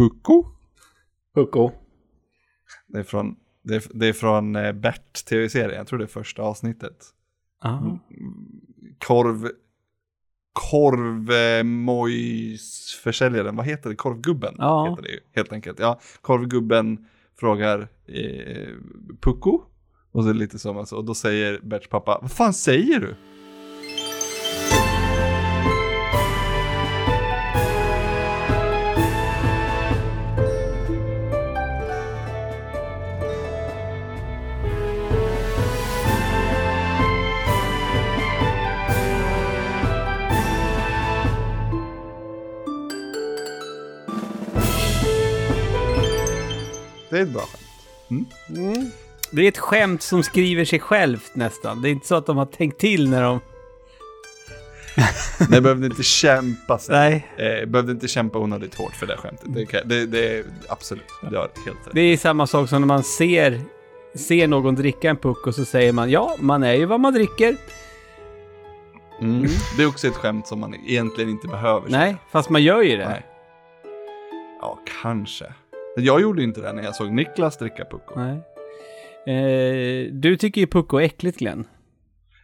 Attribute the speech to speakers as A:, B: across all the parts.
A: Pucko.
B: Pucko.
A: Det är från, det är, det är från eh, Bert tv-serien, jag tror det är första avsnittet.
B: Mm.
A: Korv... Korvmojsförsäljaren, vad heter det? Korvgubben
B: Ja.
A: heter det ju, helt enkelt. Ja, korvgubben frågar eh, Pucko. Och så är det lite som alltså, och då säger Berts pappa, vad fan säger du? Är ett bra skämt.
B: Det är ett skämt som skriver sig självt nästan. Det är inte så att de har tänkt till när de...
A: Nej, behövde inte kämpa sig.
B: Nej.
A: Eh, behövde inte kämpa onödigt hårt för det skämtet. Det, det, det är absolut, du har helt rätt.
B: Det är samma sak som när man ser, ser någon dricka en puck och så säger man ja, man är ju vad man dricker.
A: Mm. Det är också ett skämt som man egentligen inte behöver.
B: Nej, fast man gör ju det.
A: Nej. Ja, kanske. Jag gjorde inte det när jag såg Niklas dricka Pucko.
B: Nej. Eh, du tycker ju pucko är äckligt Glenn.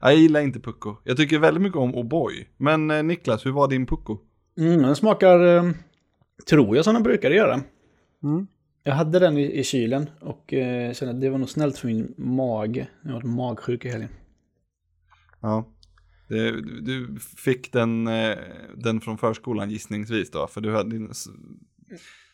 A: Jag gillar inte Pucko. Jag tycker väldigt mycket om O'boy. Men eh, Niklas, hur var din Pucko?
C: Mm, den smakar, eh, tror jag, som den brukade göra.
B: Mm.
C: Jag hade den i, i kylen och eh, kände att det var nog snällt för min mage. Jag har varit magsjuk i helgen.
A: Ja. Du, du fick den, eh, den från förskolan gissningsvis då, för du hade din...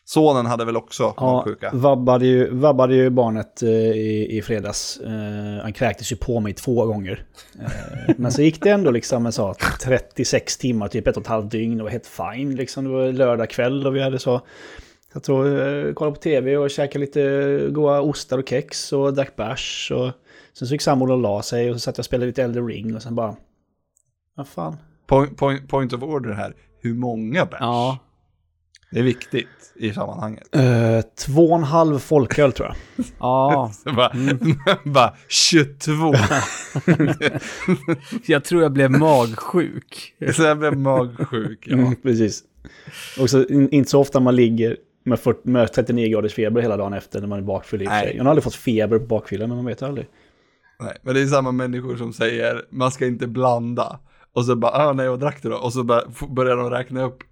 A: Sonen hade väl också
C: Ja,
A: magsjuka?
C: vabbade ju, vabbade ju barnet eh, i, i fredags. Eh, han kräktes ju på mig två gånger. Eh, men så gick det ändå liksom en så 36 timmar, typ ett och ett halvt dygn. Det var helt fine liksom. Det var lördag kväll och vi hade så... Jag tror, eh, kollade på tv och käkade lite goda ostar och kex och drack bärs. Och sen så gick sambon och la sig och så satt jag och spelade lite Elder Ring och sen bara... Vad fan?
A: Point, point, point of order här. Hur många bärs?
B: Ja.
A: Det är viktigt i sammanhanget.
C: Eh, två och en halv folköl tror jag.
B: Ja.
A: Så bara, bara 22.
B: Jag tror jag blev magsjuk.
A: Så jag blev magsjuk. Ja.
C: Mm, precis. Och så in, inte så ofta man ligger med, 40, med 39 graders feber hela dagen efter när man är bakfull i sig. Jag har aldrig fått feber på bakfyllan, men man vet aldrig.
A: Nej, men det är samma människor som säger man ska inte blanda. Och så bara, ah, nej, jag drack det då. Och så bara, börjar de räkna upp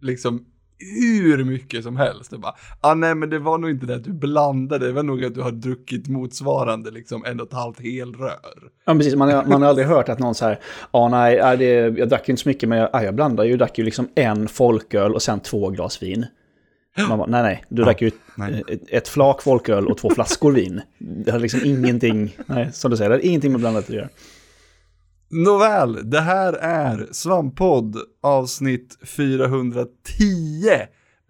A: liksom hur mycket som helst. Och bara, ah, nej, men det var nog inte det att du blandade, det var nog att du har druckit motsvarande liksom en och ett halvt helrör.
C: Ja, precis. Man, har- man har aldrig hört att någon så här, ja nej, nej, det, jag drack ju inte så mycket, men jag, ja, jag blandade ju, jag drack ju liksom en folköl och sen två glas vin. Man bara, nej, nej, du drack ju ett, ett flak folköl och två flaskor vin. Det har liksom ingenting, nej, som du säger, det har ingenting med blandat att göra.
A: Nåväl, det här är Svamppodd avsnitt 410.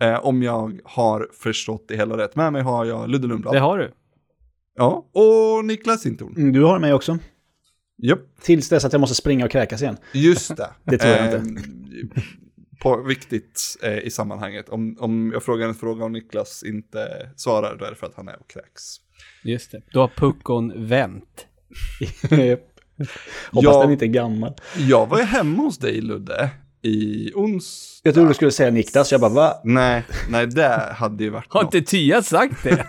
A: Eh, om jag har förstått det hela rätt. Med mig har jag Ludde Lundblad.
B: Det har du.
A: Ja, och Niklas Sintorn.
C: Mm, Du har mig också.
A: Japp,
C: Tills dess att jag måste springa och kräkas igen.
A: just det.
C: Det tror jag inte.
A: Eh, På, viktigt eh, i sammanhanget. Om, om jag frågar en fråga och Niklas inte svarar, då är det för att han är och kräks.
B: Just det. Då har puckon vänt.
C: Hoppas
A: Ja.
C: den inte är gammal.
A: Jag var ju hemma hos dig Ludde i onsdag.
C: Jag trodde du skulle säga Niklas, jag bara va?
A: Nej, nej det hade ju varit
B: Har
A: något.
B: inte Tia sagt det?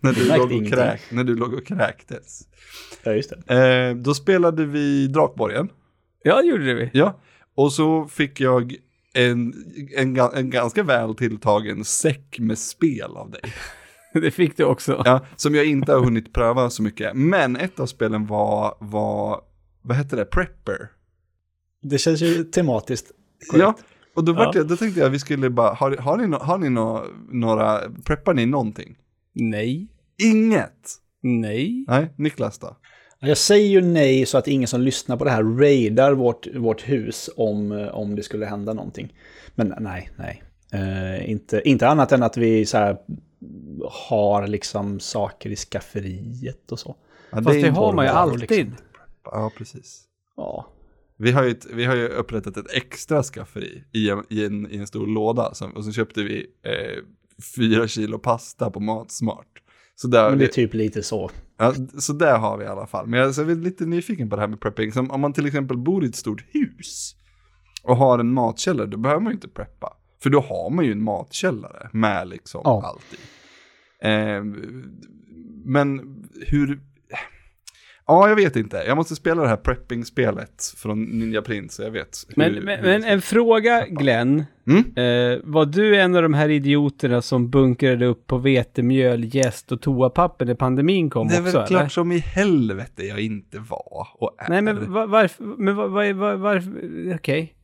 A: när, du låg och kräk, när du låg och kräktes.
C: Ja, just det.
A: Eh, då spelade vi Drakborgen.
B: ja, det gjorde vi.
A: Ja, och så fick jag en, en, en ganska väl tilltagen säck med spel av dig.
B: Det fick du också.
A: Ja, som jag inte har hunnit pröva så mycket. Men ett av spelen var, var vad hette det, Prepper.
C: Det känns ju tematiskt.
A: Ja, och då,
C: Ja.
A: jag, då tänkte jag vi skulle bara, har, har ni, no, har ni no, några, preppar ni någonting?
B: Nej.
A: Inget?
B: Nej.
A: Nej, Niklas då?
C: Jag säger ju nej så att ingen som lyssnar på det här raidar vårt, vårt hus om, om det skulle hända någonting. Men nej, nej. Eh, inte, inte annat än att vi så här, har liksom saker i skafferiet och så.
A: Ja,
B: Fast det, har man ju alltid.
C: liksom.
A: Ja, precis.
C: Ja.
A: Vi har, ju ett, vi har ju upprättat ett extra skafferi i en, i en, i en stor låda. Som, och så köpte vi eh, fyra kilo pasta på Matsmart. Så där,
C: Men det är typ lite så.
A: ja, så där har vi i alla fall. Men jag, så jag är lite nyfiken på det här med prepping. Som om man till exempel bor i ett stort hus och har en matkällare, då behöver man ju inte preppa. För då har man ju en matkällare med liksom
C: Ja.
A: allt i. Eh, men hur... Ja, jag vet inte. Jag måste spela det här prepping-spelet från Ninja Prince, så jag vet.
B: Men,
A: hur-
B: men,
A: hur
B: men en fråga Glenn.
A: Mm?
B: Eh, var du en av de här idioterna som bunkrade upp på vetemjöl, jäst och toapapper när pandemin kom
A: Det är
B: också?
A: väl klart
B: eller?
A: som i helvete jag inte var och är.
B: Nej men var, varför, men var, var, var, var, okej.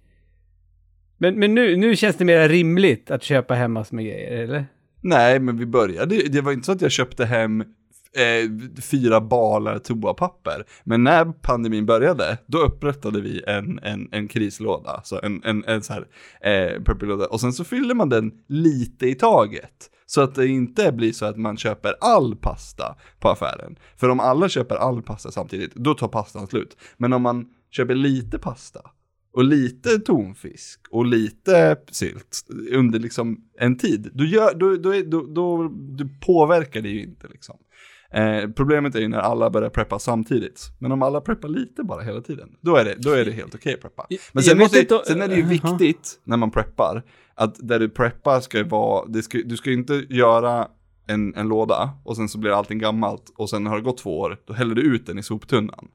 B: Men, men nu, nu känns det mer rimligt att köpa hemma med grejer, eller?
A: Nej, men vi började, det var inte så att jag köpte hem eh, fyra balar toapapper. Men när pandemin började, då upprättade vi en, en, en krislåda, så en, en, en så här eh, purple-låda. Och sen så fyller man den lite i taget. Så att det inte blir så att man köper all pasta på affären. För om alla köper all pasta samtidigt, då tar pastan slut. Men om man köper lite pasta, och lite tonfisk och lite sylt under liksom en tid, då, gör, då, då, då, då, då påverkar det ju inte liksom. Eh, problemet är ju när alla börjar preppa samtidigt. Men om alla preppar lite bara hela tiden, då är det, då är det helt okej att preppa. Men sen, måste,
B: inte-
A: sen är det ju viktigt när man preppar, att där du preppar ska ju vara, det ska, du ska inte göra en, en låda och sen så blir allting gammalt och sen har det gått två år, då häller du ut den i soptunnan.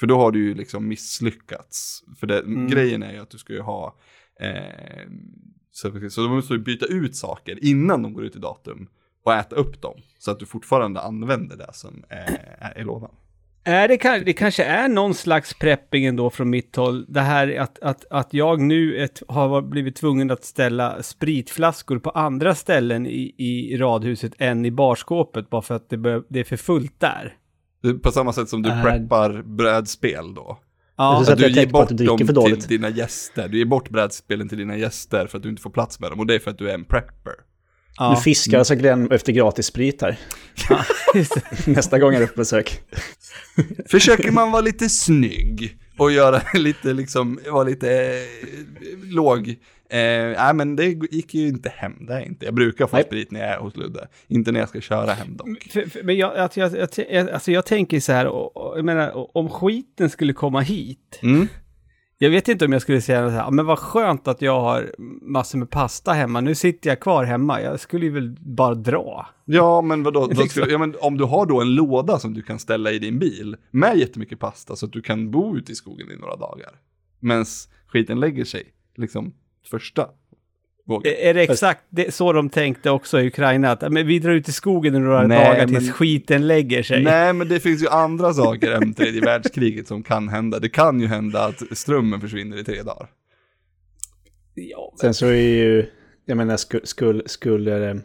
A: För då har du ju liksom misslyckats. För det,
B: Mm.
A: grejen är ju att du ska ju ha, eh, så, så då måste du byta ut saker innan de går ut i datum och äta upp dem. Så att du fortfarande använder det som eh, är i lådan.
B: Är det, det kanske är någon slags prepping ändå från mitt håll. Det här att, att, att jag nu ett, har blivit tvungen att ställa spritflaskor på andra ställen i, i radhuset än i barskåpet bara för att det, bör, det är för fullt där.
A: Det På samma sätt som du
C: Äh.
A: preppar brädspel då.
B: Ja,
C: Så att
A: du ger bort
C: du
A: dem till dina gäster. Du ger bort brädspelen till dina gäster för att du inte får plats med dem. Och det är för att du är en prepper.
B: ja.
C: Nu fiskar alltså Glenn efter gratis sprit här.
B: det.
C: Nästa gång är på besök.
A: Försöker man vara lite snygg och göra lite liksom, vara lite eh, låg. Eh, nej men det gick ju inte hem, det är inte. Jag brukar få
C: Nej.
A: sprit när jag är hos Ludde. Inte när jag ska köra hem dock.
B: För, för, men jag, att jag, jag, jag, alltså jag tänker så här, och, och, jag menar, om skiten skulle komma hit.
A: Mm.
B: Jag vet inte om jag skulle säga så här, "Ja, men vad skönt att jag har massor med pasta hemma. Nu sitter jag kvar hemma. Jag skulle ju väl bara dra.
A: Ja men vadå, då
B: Liksom.
A: skulle, ja, men om du har då en låda som du kan ställa i din bil med jättemycket pasta så att du kan bo ute i skogen i några dagar. Medan skiten lägger sig, liksom första vågen.
B: Är det exakt det, så de tänkte också i Ukraina? Att "Ja, men vi drar ut i skogen i några
A: Nej,
B: dagar tills
A: men-
B: skiten lägger sig.
A: Nej, men det finns ju andra saker än tredje världskriget som kan hända. Det kan ju hända att strömmen försvinner i tre dagar.
B: Ja, men-
C: Sen så är ju, jag menar, skulle, skulle, skulle,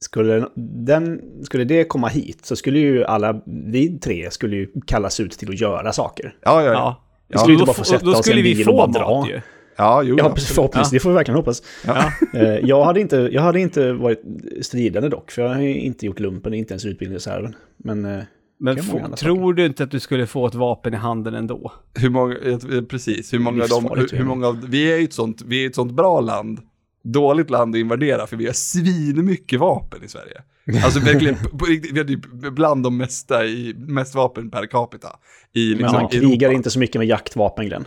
C: skulle, den, skulle det komma hit så skulle ju alla, vi tre skulle ju kallas ut till att göra saker.
A: Ja, ja, ja.
B: ja.
C: Vi skulle
B: då,
C: inte bara få sätta
B: då
C: oss i
B: skulle
C: en
B: vi
C: bil och
B: få
C: bara dra.
B: ju.
A: Ja, jo.
C: Ja, förhoppningsvis. Det får vi verkligen hoppas.
B: Ja.
C: Eh, Jag hade, inte, jag hade inte varit stridande dock, för jag har inte gjort lumpen, inte ens utbildningsreserven. Men eh,
B: Men få, tror du inte att du skulle få ett vapen i handen ändå?
A: Hur många, precis, hur många
C: Livsfarligt,
A: hur, hur många av, vi är ju ett sånt, vi är ett sånt bra land, dåligt land att invadera, för vi har svinmycket vapen i Sverige. Alltså verkligen, på, vi har typ bland de mesta i, mest vapen per capita i
C: men
A: liksom
C: man krigar
A: Europa.
C: inte så mycket med jaktvapen, Glenn.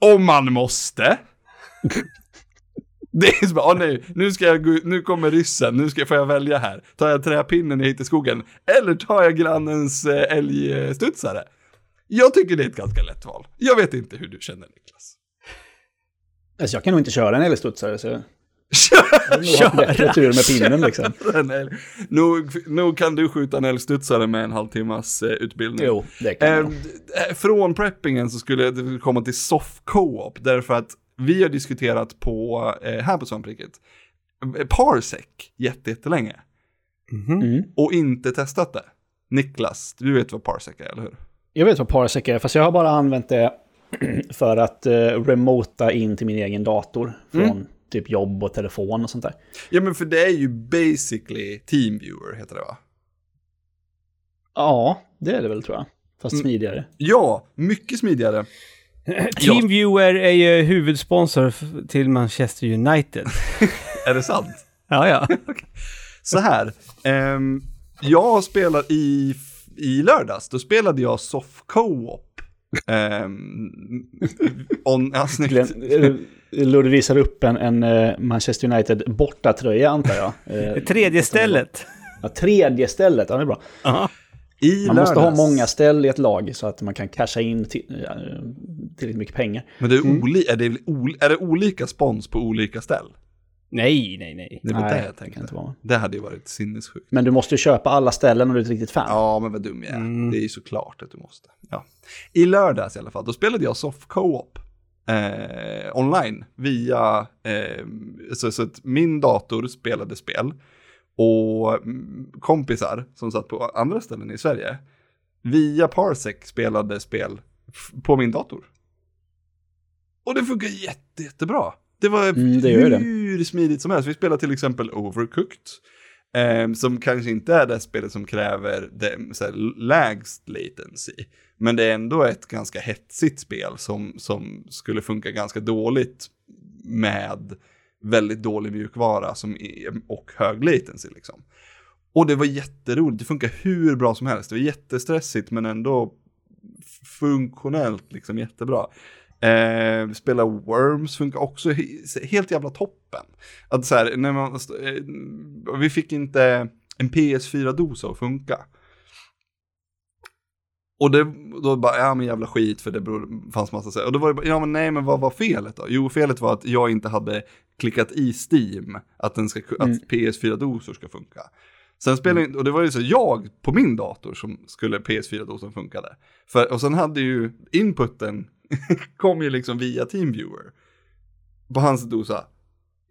A: Om man måste. Det är så bara, åh nej, nu ska jag gå ut, nu kommer ryssen, nu ska, får jag välja här. Tar jag träpinnen jag hittar i skogen, eller tar jag grannens eh, älgstudsare? Jag tycker det är ett ganska lätt val. Jag vet inte hur du känner Niklas.
C: Alltså jag kan nog inte köra en älgstudsare, så jag bättre tur med pinnen liksom.
A: Nog, nog kan du skjuta en älgstudsare med en halvtimmas eh, utbildning.
C: Jo, det kan
A: Eh,
C: jag.
A: d- eh, från preppingen så skulle det komma till soft co-op, därför att vi har diskuterat på, eh, här på Svampriket, eh, Parsec jätte- jättelänge
B: Mhm.
C: Mm.
A: och inte testat det. Niklas, du vet vad Parsec är, eller hur?
C: Jag vet vad Parsec är, fast jag har bara använt det för att uh, remota in till min egen dator. Från
A: Mm.
C: Typ jobb och telefon och sånt där.
A: Ja men för det är ju basically Teamviewer heter det va?
C: Ja, det är det väl tror jag. Fast
A: Mm.
C: smidigare.
A: Ja, mycket smidigare.
B: Teamviewer är ju huvudsponsor till Manchester United.
A: Är det sant?
B: ja, ja.
A: Så här, ehm, jag spelar i, i lördags, då spelade jag soft co-op Um, on, ja, snyggt.
C: Glenn, Ludde visar upp en, en eh, Manchester United bortatröja antar jag. Eh,
B: Det tredje stället.
C: Ja, tredje stället, ja det är bra.
B: Aha.
A: I
C: Man måste ha
A: lördags-
C: många ställ i ett lag så att man kan casha in till, ja, tillräckligt mycket pengar.
A: Men det är,
C: Mm.
A: oli, är, det, är det olika spons på olika ställ?
B: Nej, nej, nej.
A: Det var
C: Nej,
A: det
C: det
A: jag tänkte.
C: inte vara.
A: Det hade ju varit sinnessjukt.
C: Men du måste ju köpa alla ställen om du är ett riktigt fan.
A: Ja, men vad dum jag är.
B: Mm.
A: Det är ju såklart att du måste. Ja. I lördags i alla fall, då spelade jag soft co-op. Eh, online via, eh, så, så att min dator spelade spel och mm, kompisar som satt på andra ställen i Sverige via Parsec spelade spel på min dator. Och det funkar jätte, jättebra. Det var
C: Mm, det gör det.
A: hur smidigt som helst. Vi spelade till exempel Overcooked. Um, som kanske inte är det spelet som kräver det, så här, lägst latency. Men det är ändå ett ganska hetsigt spel som, som skulle funka ganska dåligt med väldigt dålig mjukvara som är, och hög latency liksom. Och det var jätteroligt, det funkar hur bra som helst. Det var jättestressigt men ändå funktionellt liksom jättebra. Eh, spela Worms funkar också he- helt jävla toppen. Att så här, när man, eh, vi fick inte en PS4-dosa att funka. Och det, då bara, ja men jävla skit för det beror, fanns massa så här. Och då var det bara, ja men nej men vad var felet då? Jo felet var att jag inte hade klickat i Steam att, den ska,
C: Mm.
A: att PS4-dosor ska funka. Sen spelade inte, och det var ju så jag på min dator som skulle PS4-dosen funkade. För, och sen hade ju inputen kom ju liksom via TeamViewer. På hans dosa.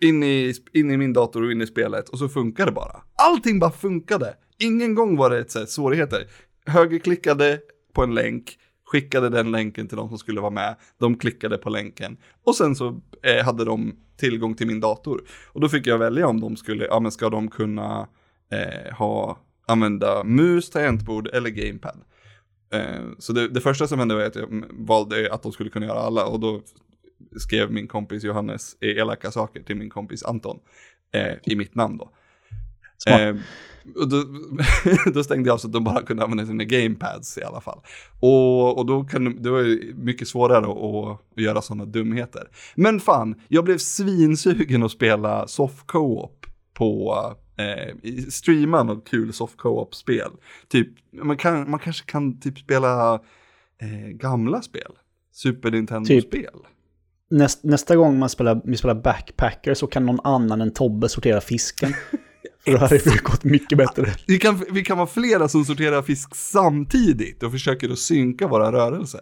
A: In i, in i min dator och in i spelet och så funkade det bara. Allting bara funkade. Ingen gång var det ett sätt svårigheter. Högerklickade på en länk, skickade den länken till de som skulle vara med. De klickade på länken och sen så eh, hade de tillgång till min dator. Och då fick jag välja om de skulle, ja men ska de kunna eh, ha, använda mus, tangentbord eller gamepad. Eh, så det, det första som hände var att jag valde att de skulle kunna göra alla och då skrev min kompis Johannes elaka saker till min kompis Anton eh, i mitt namn då. Eh, och då, då stängde jag så att de bara kunde använda sina gamepads i alla fall. Och, och då kan det var mycket svårare att, att göra sådana dumheter. Men fan, jag blev svinsugen att spela soft co-op på eh, streama något kul soft co-op-spel. Typ, man, kan, man kanske kan typ spela eh, gamla spel. Super Nintendo-spel.
C: Näst, nästa gång man spelar, vi spelar backpacker så kan någon annan än Tobbe sortera fisken. För det hade gått mycket bättre.
A: Vi kan, vi kan vara flera som sorterar fisk samtidigt och försöker att synka våra rörelser.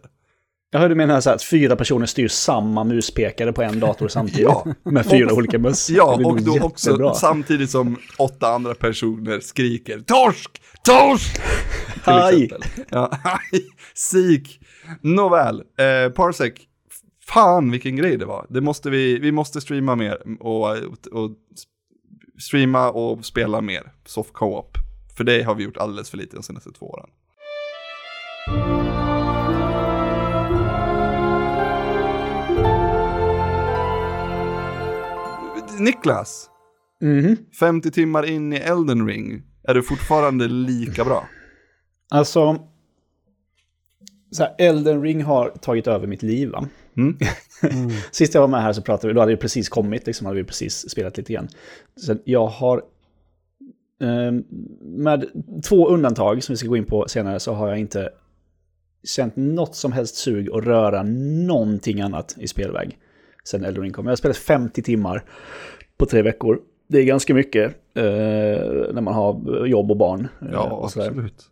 C: Jag hörde mena så här att fyra personer styr samma muspekare på en dator samtidigt.
A: Ja.
C: Med fyra olika möss.
A: Ja, och då också
C: jättebra.
A: samtidigt som åtta andra personer skriker torsk, torsk! Till
C: Haj!
A: exempel. Ja, haj, sik. Nåväl, eh, Parsec, fan vilken grej det var. Det måste vi, vi måste streama mer och, och, och streama och spela mer soft co-op. För det har vi gjort alldeles för lite de senaste två åren. Niklas,
C: Mhm.
A: 50 timmar in i Elden Ring, är du fortfarande lika bra?
C: Alltså, så här, Elden Ring har tagit över mitt liv va?
A: Mm.
C: Sist jag var med här så pratade vi, då hade det precis kommit, liksom hade vi precis spelat lite grann. Så jag har, eh, med två undantag som vi ska gå in på senare, så har jag inte känt något som helst sug att röra någonting annat i spelväg sen Elden Ring kom. Jag har spelat 50 timmar på tre veckor. Det är ganska mycket eh, när man har jobb och barn. eh,
A: Ja,
C: och
A: absolut.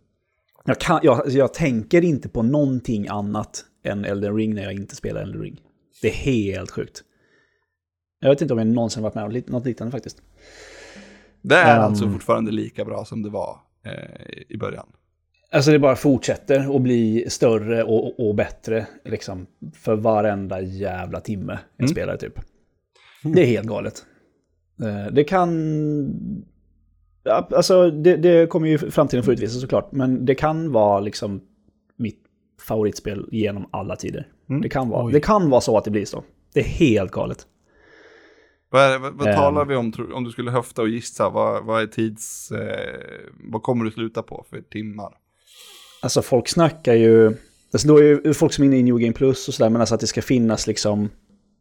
C: Jag, kan, jag, alltså jag tänker inte på någonting annat än Elden Ring när jag inte spelar Elden Ring. Det är helt sjukt. Jag vet inte om jag någonsin varit med om något liknande faktiskt.
A: Det är
C: Ehm.
A: alltså fortfarande lika bra som det var eh, i början.
C: Alltså det bara fortsätter att bli större och, och, och bättre liksom, för varenda jävla timme jag
A: Mm.
C: spelar typ. Det är helt galet. Eh, Det kan... Alltså det, det kommer ju framtiden få utvisa såklart, men det kan vara liksom mitt favoritspel genom alla tider.
A: Mm.
C: Det, kan vara,
B: Oj.
C: det kan vara så att det blir så. Det är helt galet.
A: Vad, är, vad, vad
C: Ehm.
A: talar vi om, om du skulle höfta och gissa, vad, vad är tids, eh, vad kommer du sluta på för timmar?
C: Alltså folk snackar ju Alltså då är ju folk som är inne i New Game Plus och sådär, men alltså att det ska finnas liksom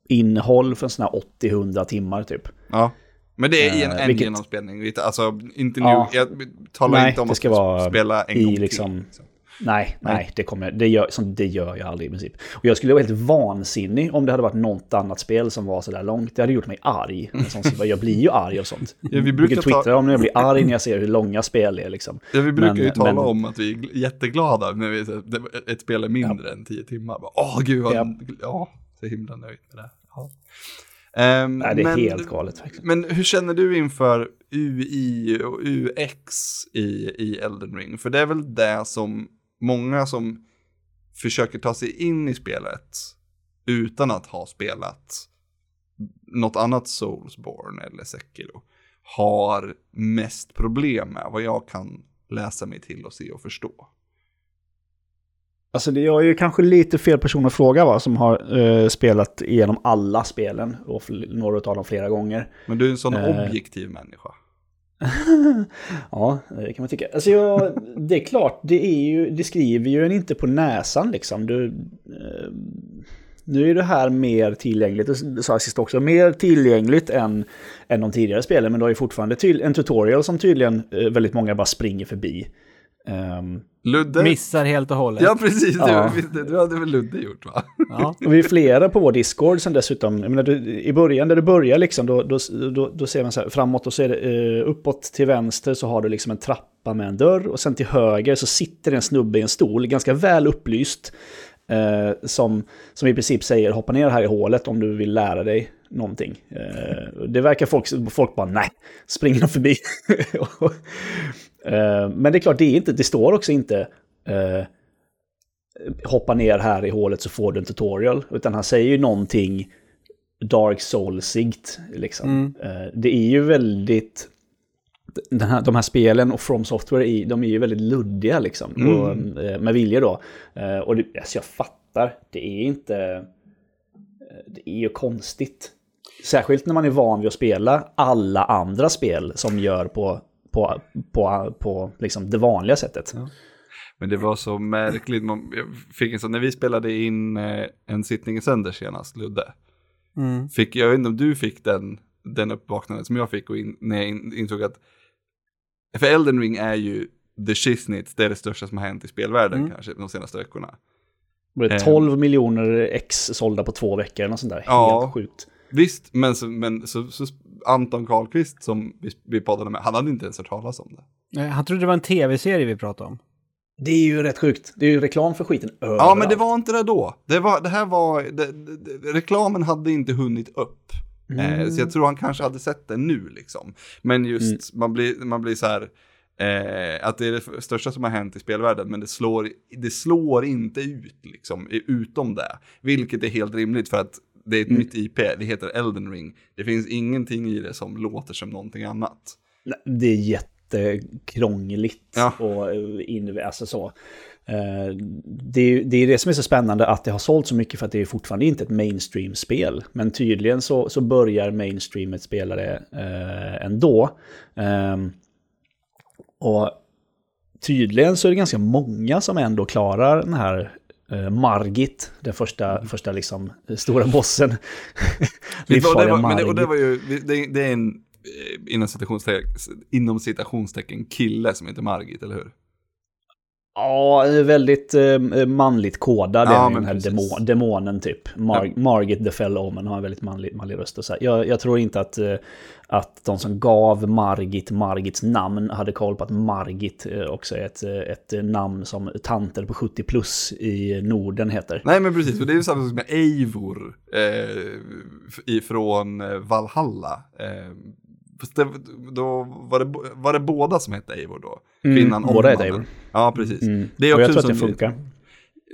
C: innehåll för en sån här 80-100 timmar typ.
A: Ja. Men det är i en,
C: Eh,
A: en
C: vilket-
A: genomspelning. Alltså, inte nu.
C: Ja.
A: Jag talar
C: Nej,
A: inte om att
C: vara
A: spela en
C: i
A: gång till.
C: liksom-
A: liksom.
C: Nej, nej,
A: Nej.
C: det, kommer, det, gör, det gör jag aldrig i princip. Och jag skulle vara helt vansinnig om det hade varit något annat spel som var sådär långt. Det hade gjort mig arg. Jag blir ju arg av sånt.
A: Ja, vi brukar
C: twittra
A: ta-
C: om när jag blir arg när jag ser hur långa spel är liksom.
A: Ja, vi brukar
C: Men-
A: ju tala
C: men-
A: om att vi är gl- jätteglada när vi, ett spel är mindre än 10 timmar. Åh, gud vad,
C: Ja.
A: ja. så himla nöjd med det. Ja. Ehm,
C: Nej, det är
A: men,
C: helt galet verkligen.
A: Men hur känner du inför UI och UX i, i Elden Ring? För det är väl det som många som försöker ta sig in i spelet utan att ha spelat något annat Soulsborne eller Sekiro har mest problem med vad jag kan läsa mig till och se och förstå.
C: Alltså det är ju kanske lite fel person att fråga va, som har eh, spelat igenom alla spelen och några av dem flera gånger.
A: Men du är en sån
C: Eh.
A: objektiv människa.
C: ja, det kan man tycka. Alltså jag, det är klart, det, är ju, det skriver ju en inte på näsan liksom. Du, eh, nu är det här mer tillgängligt, det sa jag sist också, mer tillgängligt än, än de tidigare spelen. Men du har ju fortfarande en tutorial som tydligen eh, väldigt många bara springer förbi. Ehm,
A: Ludde?
B: Missar helt och hållet.
A: Ja, precis.
C: Ja.
A: Du, du hade väl Ludde gjort va?
B: Ja.
C: Och vi är flera på vår Discord sen dessutom. Jag menar, du, I början där du börjar liksom, då, då, då, då ser man så här, framåt och så är det eh, uppåt till vänster så har du liksom en trappa med en dörr och sen till höger så sitter en snubbe i en stol, ganska väl upplyst, eh, som, som i princip säger hoppa ner här i hålet om du vill lära dig någonting. Eh, det verkar folk, folk bara nej, springer de förbi. eh, men det är klart, det, är inte, det står också inte eh, hoppa ner här i hålet så får du en tutorial. Utan han säger ju någonting Dark Soulsigt. Liksom.
B: Mm.
C: Eh, Det är ju väldigt... Här, de här spelen och From Software, de är ju väldigt luddiga liksom.
A: Mm.
C: Och, eh, med vilja då. Eh, Och det, alltså jag fattar, det är inte... Det är ju konstigt. Särskilt när man är van vid att spela alla andra spel som gör på, på, på, på liksom det vanliga sättet.
A: Men det var så märkligt. Man, jag fick en sån, när vi spelade in eh, en sittning i sänder senast, Ludde.
B: Mm.
A: Fick, jag vet inte om du fick den, den uppvaknandet som jag fick och in, när jag in, insåg att för Elden Ring är ju the shiznit, det är det största som har hänt i spelvärlden
B: Mm.
A: kanske de senaste veckorna.
C: Var det
A: Eh.
C: 12 miljoner ex sålda på två veckor eller något sånt där.
A: Ja.
C: Helt sjukt.
A: Visst, men, så, men så, så Anton Karlqvist som vi, vi poddade med, han hade inte ens hört talas om det.
B: Eh, Han trodde det var en tv-serie vi pratade om.
C: Det är ju rätt sjukt. Det är ju reklam för skiten överallt.
A: Ja, men det var inte det då. Det, var, det här var, det, det, reklamen hade inte hunnit upp. Eh, så jag tror han kanske hade sett det nu liksom. Men just, man, blir, man blir så här, eh, att det är det största som har hänt i spelvärlden, men det slår, det slår inte ut liksom, utom det. Vilket är helt rimligt för att det är ett nytt IP, det heter Elden Ring. Det finns ingenting i det som låter som någonting annat.
C: Det är jättekrångligt.
A: Ja.
C: Och eh, in, alltså så. Eh, Det är, det är det som är så spännande att det har sålt så mycket för att det är fortfarande inte ett mainstream-spel. Men tydligen så, så börjar mainstreamet spela det eh, ändå. Ehm, och tydligen så är det ganska många som ändå klarar den här eh, Margit, den första, första liksom, stora bossen. Livsfarliga
A: var, men det, och det
C: Margit.
A: var ju, det, det är en eh, inom citationstecken, inom citationstecken kille som heter Margit, eller hur?
C: Ja, väldigt eh, manligt kodad
A: Ja,
C: är den här demon, demonen typ. Mar Margit the Fell Omen har en väldigt manlig, manlig röst. Och så. Jag, jag tror inte att, eh, att de som gav Margit Margits namn hade koll på att Margit eh, också är ett, eh, ett eh, namn som tanter på 70 plus i Norden heter.
A: Nej men precis, och det är ju samma sak med Eivor eh, ifrån eh, Valhalla. Eh, fast det, då var det, var det båda som hette Eivor då? Kvinnan och
C: båda
A: mannen.
C: Eivor.
A: Ja, precis.
C: Mm.
A: Det är
C: och jag tror att det funkar.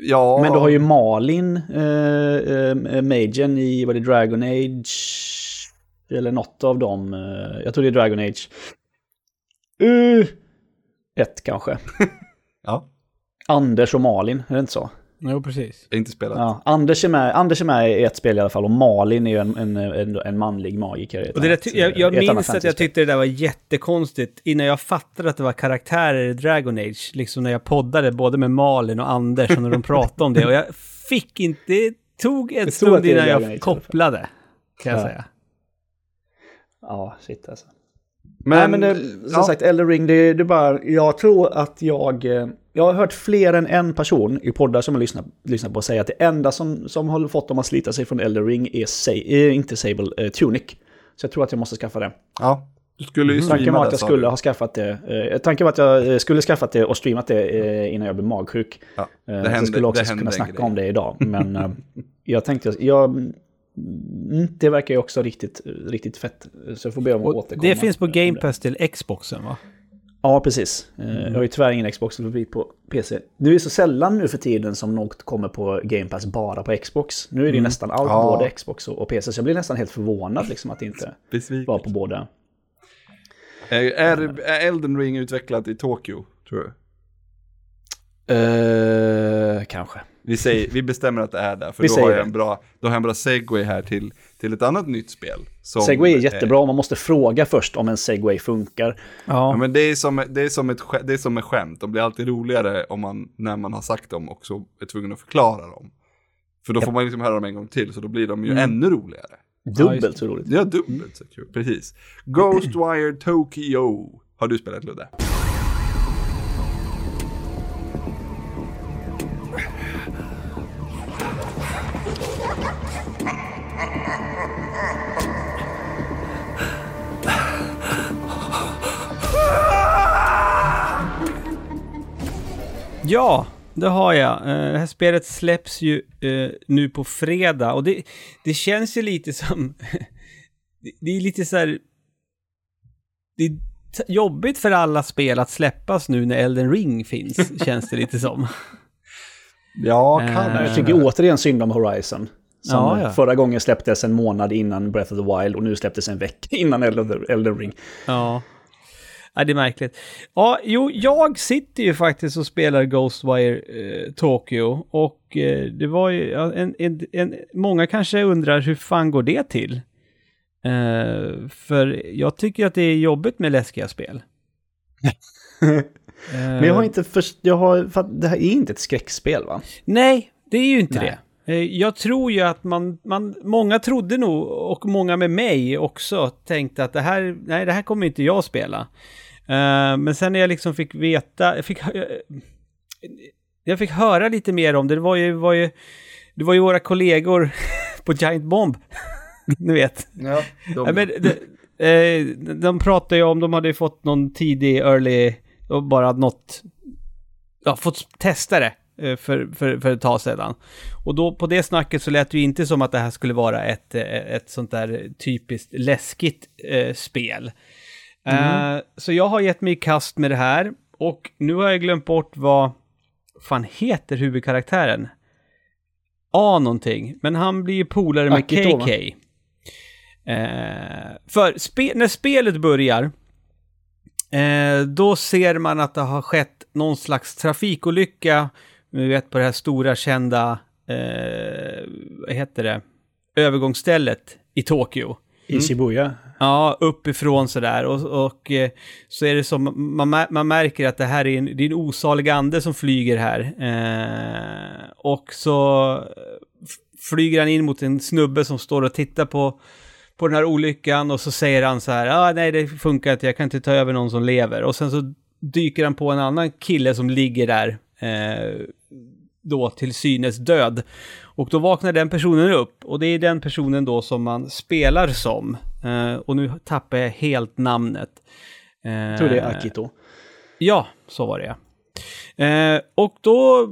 A: Ja,
C: Men du har ju Malin, eh, eh, Magen i, vad det Dragon Age? Eller något av dem. Eh, jag tror det är Dragon Age. Uh, ett kanske.
A: Ja.
C: Anders och Malin, är det inte så?
B: Jo, precis.
A: Jag har inte spelat.
C: Ja, Anders, är med, Anders är med i ett spel i alla fall och Malin är ju en, en, en, en manlig magiker.
B: Och det där,
C: annat,
B: jag, jag minns att jag tyckte det där var jättekonstigt innan jag fattade att det var karaktärer i Dragon Age. Liksom när jag poddade både med Malin och Anders och när de pratade om det. Och jag fick inte, det tog en stund innan jag kopplade. Kan jag
C: Ja.
B: säga.
C: Ja, shit alltså.
A: Men,
C: Nej, men det, som
A: ja,
C: sagt, Elden Ring, det, det är bara, jag tror att jag, eh, jag har hört fler än en person i poddar som jag lyssnat, lyssnat på säga att det enda som, som har fått dem att slita sig från Elden Ring är, Sa- är inte Sable, eh, Tunic. Så jag tror att jag måste skaffa det.
A: ja, du skulle ju
C: Tanken var
A: det,
C: att jag skulle ha skaffat det. Eh, tanken var att jag eh, skulle skaffat det och streamat det eh, innan jag blev magsjuk.
A: Ja,
C: Eh,
A: det hände-
C: jag skulle också kunna snacka
A: grej.
C: om det idag. Men eh, jag tänkte, jag, det verkar ju också riktigt, riktigt fett. Så jag får be om att återkomma.
B: det finns på Game. Pass till Xboxen va?
C: Ja, precis. Eh, Jag har ju tyvärr ingen Xbox för bli på PC. Det är så sällan nu för tiden som något kommer på Game Pass bara på Xbox. Nu är det ju nästan allt,
A: Ja.
C: både Xbox och PC. Så jag blir nästan helt förvånad liksom att det inte
A: Besviken.
C: var på båda.
A: Är, är är Elden Ring utvecklat i Tokyo, tror du?
C: Uh, kanske.
A: Vi, säger, vi bestämmer att det är där, för
C: Vi
A: då har, jag
C: det.
A: en bra, då har jag en bra segway här till, till ett annat nytt spel. Som,
C: Segway är
A: eh,
C: jättebra, man måste fråga först om en segway funkar.
A: Ja, men det är, som, det, är som ett, det är som ett skämt, de blir alltid roligare om man, när man har sagt dem också är tvungen att förklara dem. För då får man liksom höra dem en gång till, så då blir de ju
C: Mm.
A: ännu roligare.
C: Dubbelt så roligt.
A: Ja, dubbelt så kul, precis. Ghostwire Tokyo, har du spelat Ludde?
B: Ja, det har jag. Eh, Det här spelet släpps ju eh, nu på fredag och det, det känns ju lite som... det- är lite så här... Det är jobbigt för alla spel att släppas nu när Elden Ring finns, känns det lite som.
A: Ja,
B: Eh,
A: kan
C: Jag tycker återigen synd om Horizon. Som
B: Ja, ja.
C: förra gången släpptes en månad innan Breath of the Wild och nu släpptes en vecka innan Elden, Elden Ring.
B: Ja. Ja, det är märkligt. Ja, jo, jag sitter ju faktiskt och spelar Ghostwire eh, Tokyo och eh, det var ju, en, en, en, många kanske undrar hur fan går det till? Eh, för jag tycker att det är jobbigt med läskiga spel.
C: Men jag har inte först, jag har, för det här är inte ett skräckspel va?
B: Nej, det är ju inte
C: Nej.
B: det. Eh, Jag tror ju att man, man, många trodde nog, och många med mig också, tänkte att det här, nej det här kommer inte jag spela. Eh, men sen när jag liksom fick veta, jag fick, hö- jag fick höra lite mer om det, det var ju, var ju, det var ju våra kollegor på Giant Bomb, ni vet.
A: Ja, de,
B: men, de, eh, de pratade ju om, de hade ju fått någon tidig early, och bara något, ja, fått testa det eh, för, för, för ett tag sedan. Och då på det snacket så lät det ju inte som att det här skulle vara ett, eh, ett sånt där typiskt läskigt eh, spel. Eh, så jag har gett mig i kast med det här och nu har jag glömt bort vad fan heter huvudkaraktären? A någonting, men han blir ju polare med
C: Akito?
B: KK. Eh, för spe när spelet börjar, eh, då ser man att det har skett någon slags trafikolycka, vi vet på det här stora kända, vad heter det, övergångsstället i Tokyo.
C: I Shibuya.
B: Ja, uppifrån sådär. Och, och eh, så är det som, man, man märker att det här är en, det är en osalig ande som flyger här. Eh, och så f- flyger han in mot en snubbe som står och tittar på, på den här olyckan och så säger han så här, ah, nej det funkar inte, jag kan inte ta över någon som lever. Och sen så dyker han på en annan kille som ligger där, eh, då till synes död. Och då vaknar den personen upp och det är den personen då som man spelar som. Eh, och nu tappar jag helt namnet. Eh,
C: Jag tror det är Akito.
B: Ja, så var det. Eh, och då,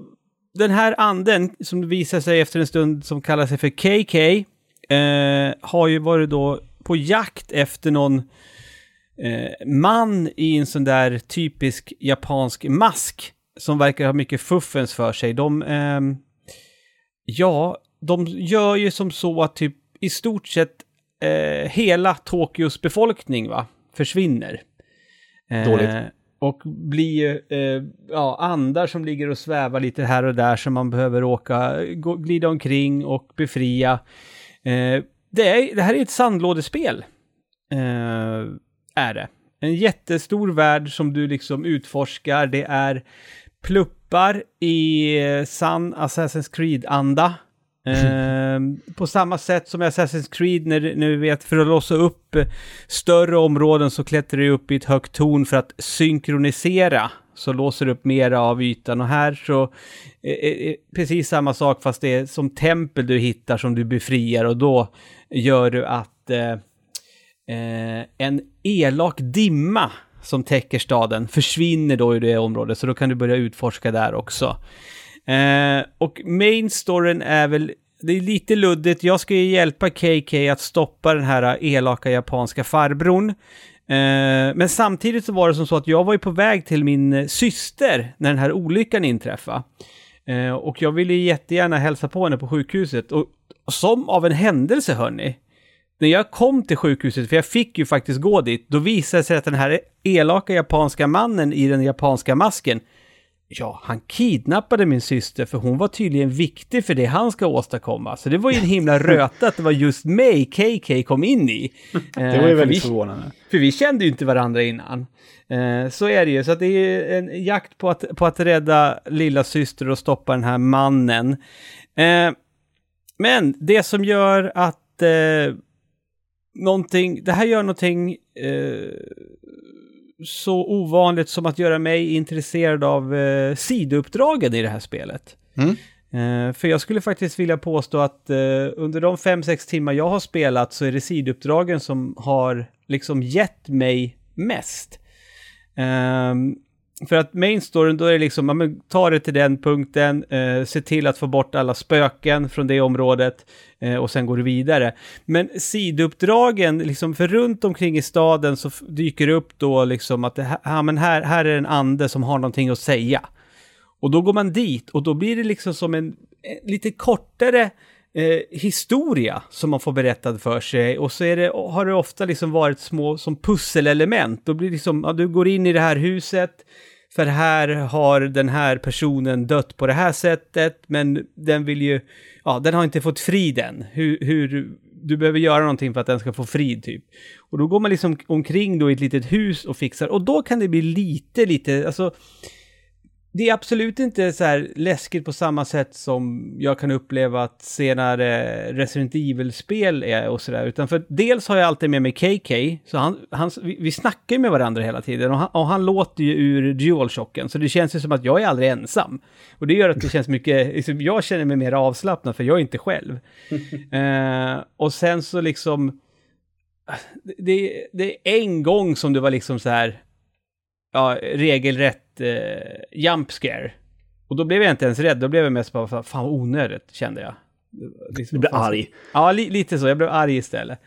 B: den här anden som visar sig efter en stund som kallar sig för KK, eh, har ju varit då på jakt efter någon eh, man i en sån där typisk japansk mask som verkar ha mycket fuffens för sig. De, ja, de gör ju som så att typ i stort sett eh, hela Tokyos befolkning va, försvinner. Eh,
C: Dåligt.
B: och blir eh, ja, andar som ligger och svävar lite här och där som man behöver åka, gå, glida omkring och befria. Eh, det, är, det här är ett sandlådespel. Eh, är det. En jättestor värld som du liksom utforskar. Det är pluppar i eh, sann Assassin's Creed-anda. Eh, på samma sätt som i Assassin's Creed när, när vi vet för att låsa upp eh, större områden så klättrar du upp i ett högt torn för att synkronisera. Så låser du upp mera av ytan och här så eh, eh, precis samma sak fast det är som tempel du hittar som du befriar och då gör du att eh, en elak dimma som täcker staden försvinner då i det området så då kan du börja utforska där också. Eh, och main storyn är väl, det är lite luddigt, jag ska ju hjälpa KK att stoppa den här elaka japanska farbrorn. Eh, men samtidigt så var det som så att jag var ju på väg till min syster när den här olyckan inträffade. Eh, och jag ville jättegärna hälsa på henne på sjukhuset. Och som av en händelse hörni, när jag kom till sjukhuset, för jag fick ju faktiskt gå dit, då visade det sig att den här elaka japanska mannen i den japanska masken Ja, han kidnappade min syster för hon var tydligen viktig för det han ska åstadkomma. Så det var ju en himla röta att det var just mig KK kom in i.
C: Det var ju väldigt förvånande.
B: För vi kände ju inte varandra innan. Eh, så är det ju, så att det är en jakt på att, på att rädda lilla syster och stoppa den här mannen. Eh, men det som gör att eh, någonting, det här gör någonting eh, så ovanligt som att göra mig intresserad av eh, sidouppdragen i det här spelet.
A: Mm.
B: Eh, för jag skulle faktiskt vilja påstå att eh, under de 5-6 timmar jag har spelat så är det sidouppdragen som har liksom gett mig mest. För att main storyn, då är det liksom, ja men ta det till den punkten, eh, se till att få bort alla spöken från det området eh, och sen går du vidare. Men sidouppdragen, liksom för runt omkring i staden så dyker det upp då liksom att det här, ja, men här, här är en ande som har någonting att säga. Och då går man dit och då blir det liksom som en, en lite kortare eh, historia som man får berättad för sig och så är det, har det ofta liksom varit små som pusselelement. Då blir det liksom, ja, du går in i det här huset, för här har den här personen dött på det här sättet, men den vill ju, ja, den har inte fått frid än. Hur, hur, du behöver göra någonting för att den ska få frid typ. Och då går man liksom omkring då i ett litet hus och fixar, och då kan det bli lite, lite, alltså det är absolut inte så här läskigt på samma sätt som jag kan uppleva att senare Resident Evil-spel är och sådär. Utan för dels har jag alltid med mig KK, så han, han, vi, vi snackar med varandra hela tiden och han, och han låter ju ur DualShocken, så det känns ju som att jag är aldrig ensam. Och det gör att det känns mycket, liksom, jag känner mig mer avslappnad för jag är inte själv. uh, och sen så liksom, det, det är en gång som det var liksom så här, ja, regelrätt eh, jump scare. Och då blev jag inte ens rädd, då blev jag mest bara, fan onödigt, kände jag.
C: Liksom, du blev arg?
B: Ja, li lite så. Jag blev arg istället.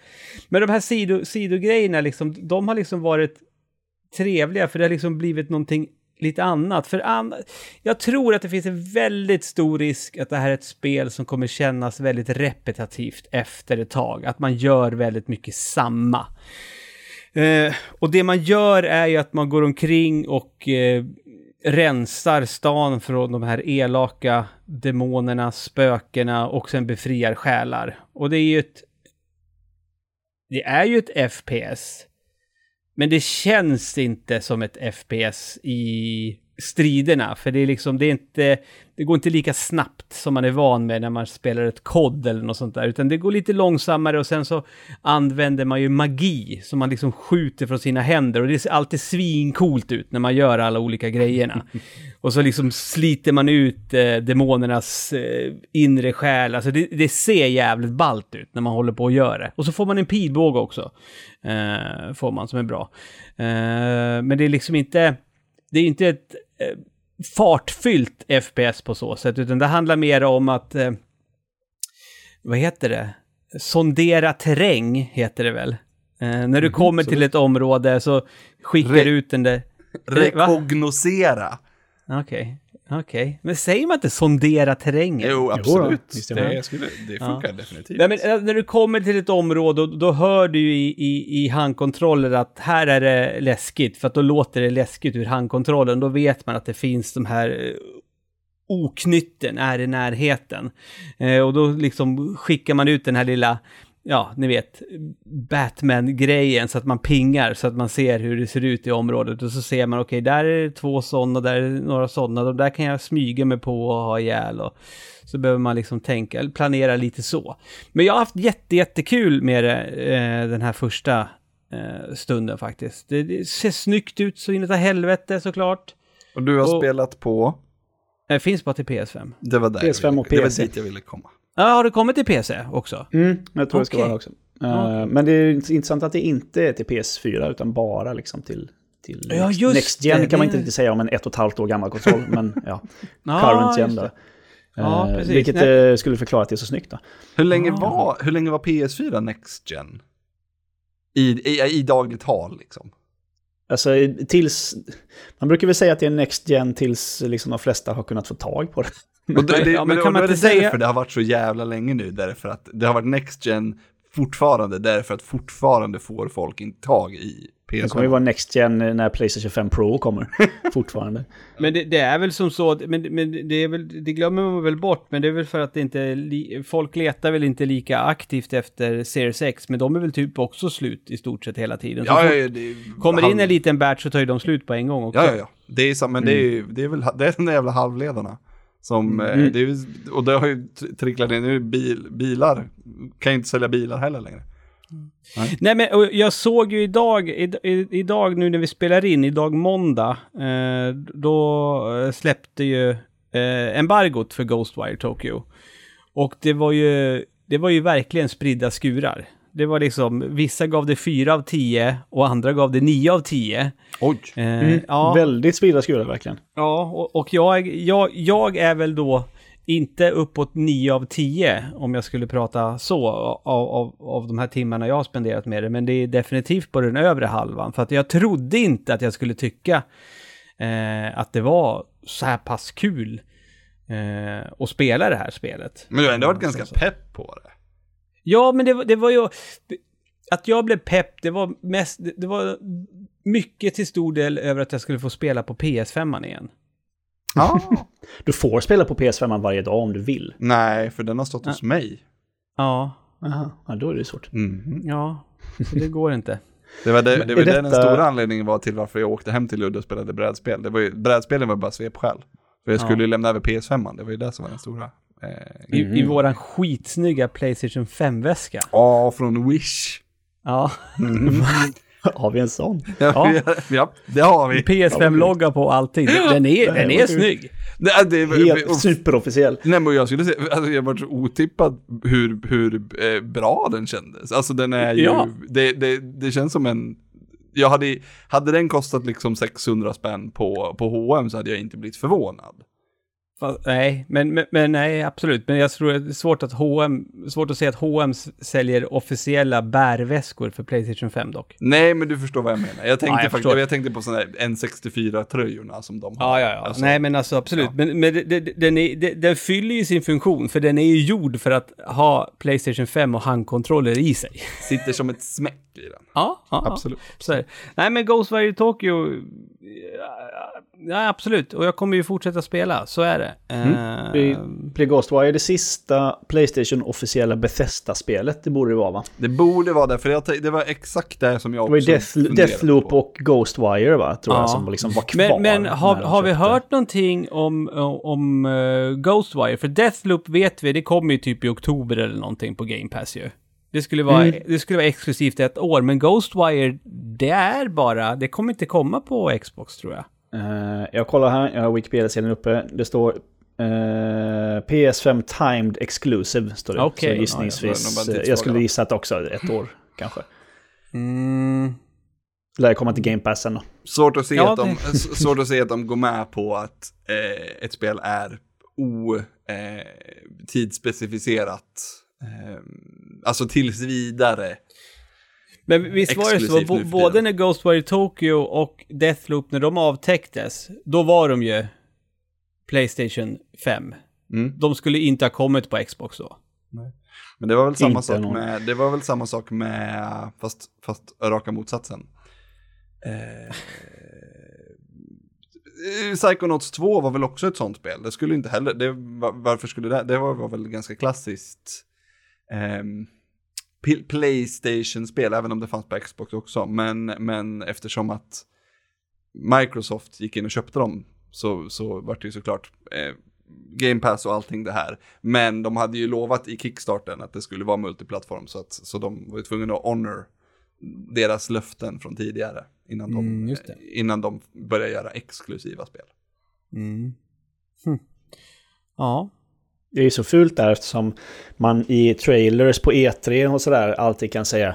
B: Men de här sido, sidogrejerna, liksom, de har liksom varit trevliga, för det har liksom blivit någonting lite annat. För an jag tror att det finns en väldigt stor risk att det här är ett spel som kommer kännas väldigt repetitivt efter ett tag. Att man gör väldigt mycket samma. Eh, och det man gör är ju att man går omkring och eh, rensar stan från de här elaka demonerna, spökena och sen befriar själar. Och det är ju ett... Det är ju ett FPS. Men det känns inte som ett FPS i striderna, för det är liksom, det är inte, det går inte lika snabbt som man är van med när man spelar ett kod eller något sånt där, utan det går lite långsammare och sen så använder man ju magi som man liksom skjuter från sina händer och det ser alltid svincoolt ut när man gör alla olika grejerna. och så liksom sliter man ut eh, demonernas eh, inre själ, alltså det, det, ser jävligt ballt ut när man håller på att göra det. Och så får man en pilbåge också, eh, får man som är bra. Eh, men det är liksom inte, det är inte ett eh, fartfyllt FPS på så sätt, utan det handlar mer om att, eh, vad heter det? Sondera terräng heter det väl? Eh, när du mm, kommer till ett område så skickar du ut den där...
A: Rekognosera.
B: Okej. Okej, men säger man inte sondera terrängen?
A: Jo, absolut.
C: man.
A: det, skulle, det funkar definitivt.
B: Nej, men eh, när du kommer till ett område, då, då hör du ju i, i, i handkontroller att här är det läskigt, för att då låter det läskigt ur handkontrollen. Då vet man att det finns de här eh, oknytten är i närheten. Eh, och då liksom skickar man ut den här lilla, ja, ni vet, Batman-grejen så att man pingar så att man ser hur det ser ut i området. Och så ser man, okej, där är det två sådana, där är det några sådana, och där kan jag smyga mig på och ha ihjäl. Och så behöver man liksom tänka, eller planera lite så. Men jag har haft jätte, jättekul med det eh, den här första eh, stunden faktiskt. Det, det ser snyggt ut så inåt helvete såklart.
A: Och du har
B: och-
A: spelat på,
B: Det finns bara till PS5.
A: det var där
C: PS5
A: jag ville,
C: och
A: det var dit jag ville komma.
B: Ja, har det kommit till PC också?
C: Mm, jag tror det ska vara det också. Eh, Men det är intressant att det inte är till PS4 utan bara liksom till, till
B: Ja,
C: Next-
B: just
C: Next Gen
B: det,
C: kan man inte riktigt säga om en ett och ett halvt år gammal konsol, men ja,
B: Ja,
C: current gen då.
B: det. Ja,
C: Eh,
B: precis.
C: Vilket
B: Nej.
C: eh, skulle förklara att det är så snyggt då.
A: Hur länge,
B: Ah.
A: var, hur länge var PS4 Next Gen? I, i, i dagligt tal liksom.
C: Alltså tills... Man brukar väl säga att det är Next Gen tills liksom de flesta har kunnat få tag på det.
A: Och det, det,
B: Ja, men
A: men
B: kan man inte säga-
A: därför det har varit så jävla länge nu, därför att det har varit Next Gen fortfarande, därför att fortfarande får folk inte tag i
C: Det kommer ju
A: PS5.
C: vara Next Gen när Playstation 5 Pro kommer. Fortfarande.
B: Men det, det är väl som så, men, men det, är väl, det glömmer man väl bort, men det är väl för att det inte, li, folk letar väl inte lika aktivt efter Series X, men de är väl typ också slut i stort sett hela tiden. Så
A: Ja, ja, ja, det
B: kommer
A: halv-
B: in en liten batch så tar ju de slut på en gång också.
A: Ja, ja, ja. Det är, så, men det är,
B: Mm.
A: det är väl det är de där jävla halvledarna. Som, eh,
C: Mm.
A: det ju- och det har ju tr- tricklat in, nu bil, bilar, kan ju inte sälja bilar heller längre.
B: Nej men och jag såg ju idag, idag nu när vi spelar in, idag måndag, eh, då eh, släppte ju eh, embargot för Ghostwire Tokyo. Och det var ju, det var ju verkligen spridda skurar. Det var liksom, vissa gav det 4 av 10 och andra gav det 9 av 10.
A: Oj!
B: Eh,
C: Mm.
B: ja,
C: Väldigt spridda skurar verkligen.
B: ja, och, och jag, jag, jag är väl då inte uppåt 9 av 10 om jag skulle prata så av, av, av de här timmarna jag har spenderat med det. Men det är definitivt på den övre halvan. För att jag trodde inte att jag skulle tycka eh, att det var så här pass kul eh, att spela det här spelet.
A: Men du har ändå varit ganska pepp på det.
B: Ja, men det, var- det var ju... Att jag blev pepp, det var mest... det- Det var mycket till stor del över att jag skulle få spela på PS5 igen.
A: Ja.
C: Du får spela på PS5 varje dag om du vill.
A: Nej, för den har stått hos mig.
B: Ja,
C: Aha. Ja, då är det svårt.
A: Mhm.
B: ja. Så det går inte.
A: Det var, det, det, var
C: är
A: det den
C: detta-
A: stora anledningen var till varför jag åkte hem till Ludde och spelade brädspel. Det var ju, brädspelen var bara svepskäl. För jag skulle
B: Ja.
A: ju lämna över PS5, det var ju det som var den stora. Eh,
B: I,
C: Mhm.
B: I våran skitsnygga Playstation 5-väska.
A: Ja, från Wish.
B: Ja.
C: Har vi en sån?
A: Ja,
B: Ja.
A: ja det har vi.
B: PS5-logga på allting. Den är, den är snygg.
A: Det, det,
C: Helt
A: och-
C: superofficiell.
A: Nej men jag skulle säga, alltså jag var så otippad hur, hur eh, bra den kändes. Alltså den är ju,
B: Ja.
A: det, det, det känns som en, jag hade, hade den kostat liksom 600 spänn på, på H&M så hade jag inte blivit förvånad.
B: Nej, men, men, men nej, absolut. Men jag tror det är svårt att H&M, svårt att se att H&M säljer officiella bärväskor för Playstation 5 dock.
A: Nej men du förstår vad jag menar. Jag tänkte,
B: Ja, jag
A: faktiskt, jag tänkte på sådana här N64-tröjorna som de
B: Ja,
A: har.
B: ja, ja.
A: Alltså,
B: Nej, men alltså absolut.
A: Ja.
B: Men, men det, det, den, är, det, den fyller ju sin funktion, för den är ju gjord för att ha Playstation 5 och handkontroller i sig.
A: Sitter som ett smäck i den.
B: Ja, ja,
A: Absolut.
B: Ja. Nej, men Ghostwire Tokyo, ja, ja, absolut. Och jag kommer ju fortsätta spela, så är det. Eh,
C: Blir blir Ghostwire det sista Playstation officiella Bethesda-spelet? Det borde det vara va?
A: Det borde vara det, för jag, det var exakt det som jag
C: Det var
A: också
C: Death, Deathloop
A: på.
C: och Ghostwire va? Tror
B: Ja.
C: jag som liksom var kvar.
B: Men, men har, har vi hört någonting om, om eh, Ghostwire? För Deathloop vet vi, det kommer ju typ i oktober eller någonting på Game Pass ju. Det skulle, vara,
C: Mm.
B: det skulle vara exklusivt ett år, men Ghostwire, det är bara, det kommer inte komma på Xbox tror jag.
C: Eh, jag kollar här, jag har Wikipedia-sidan uppe. Det står eh, PS5 Timed Exclusive. Står det.
B: Okej.
C: Så
A: Ja,
C: gissningsvis.
A: jag nog bara
C: eh, jag skulle gissa att också ett år kanske.
B: Mm.
C: Lär komma till Game Pass sen då.
A: Svårt att se,
B: Ja,
A: att, de, svårt att se att de går med på att eh, ett spel är o, eh, tidsspecificerat. Eh, alltså tills vidare.
B: Men visst var det så, både när Ghostwire Tokyo och Deathloop, när de avtäcktes, då var de ju Playstation 5.
A: Mm.
B: De skulle inte ha kommit på Xbox då.
A: Men det var väl samma
C: Inte
A: sak
C: någon.
A: med, det var väl samma sak med, fast, fast raka motsatsen. Eh, Psychonauts 2 var väl också ett sånt spel. Det skulle inte heller, det, var- varför skulle det, det var, var väl ganska klassiskt. P- Playstation-spel, även om det fanns på Xbox också. Men, men eftersom att Microsoft gick in och köpte dem så, så var det ju såklart eh, Game Pass och allting det här. Men de hade ju lovat i Kickstarten att det skulle vara multiplattform så, att, så de var ju tvungna att honor deras löften från tidigare innan, de,
B: Mm, det.
A: innan de började göra exklusiva spel.
B: Mm. Hm. Ja.
C: Det är ju så fult där eftersom man i trailers på E3 och sådär alltid kan säga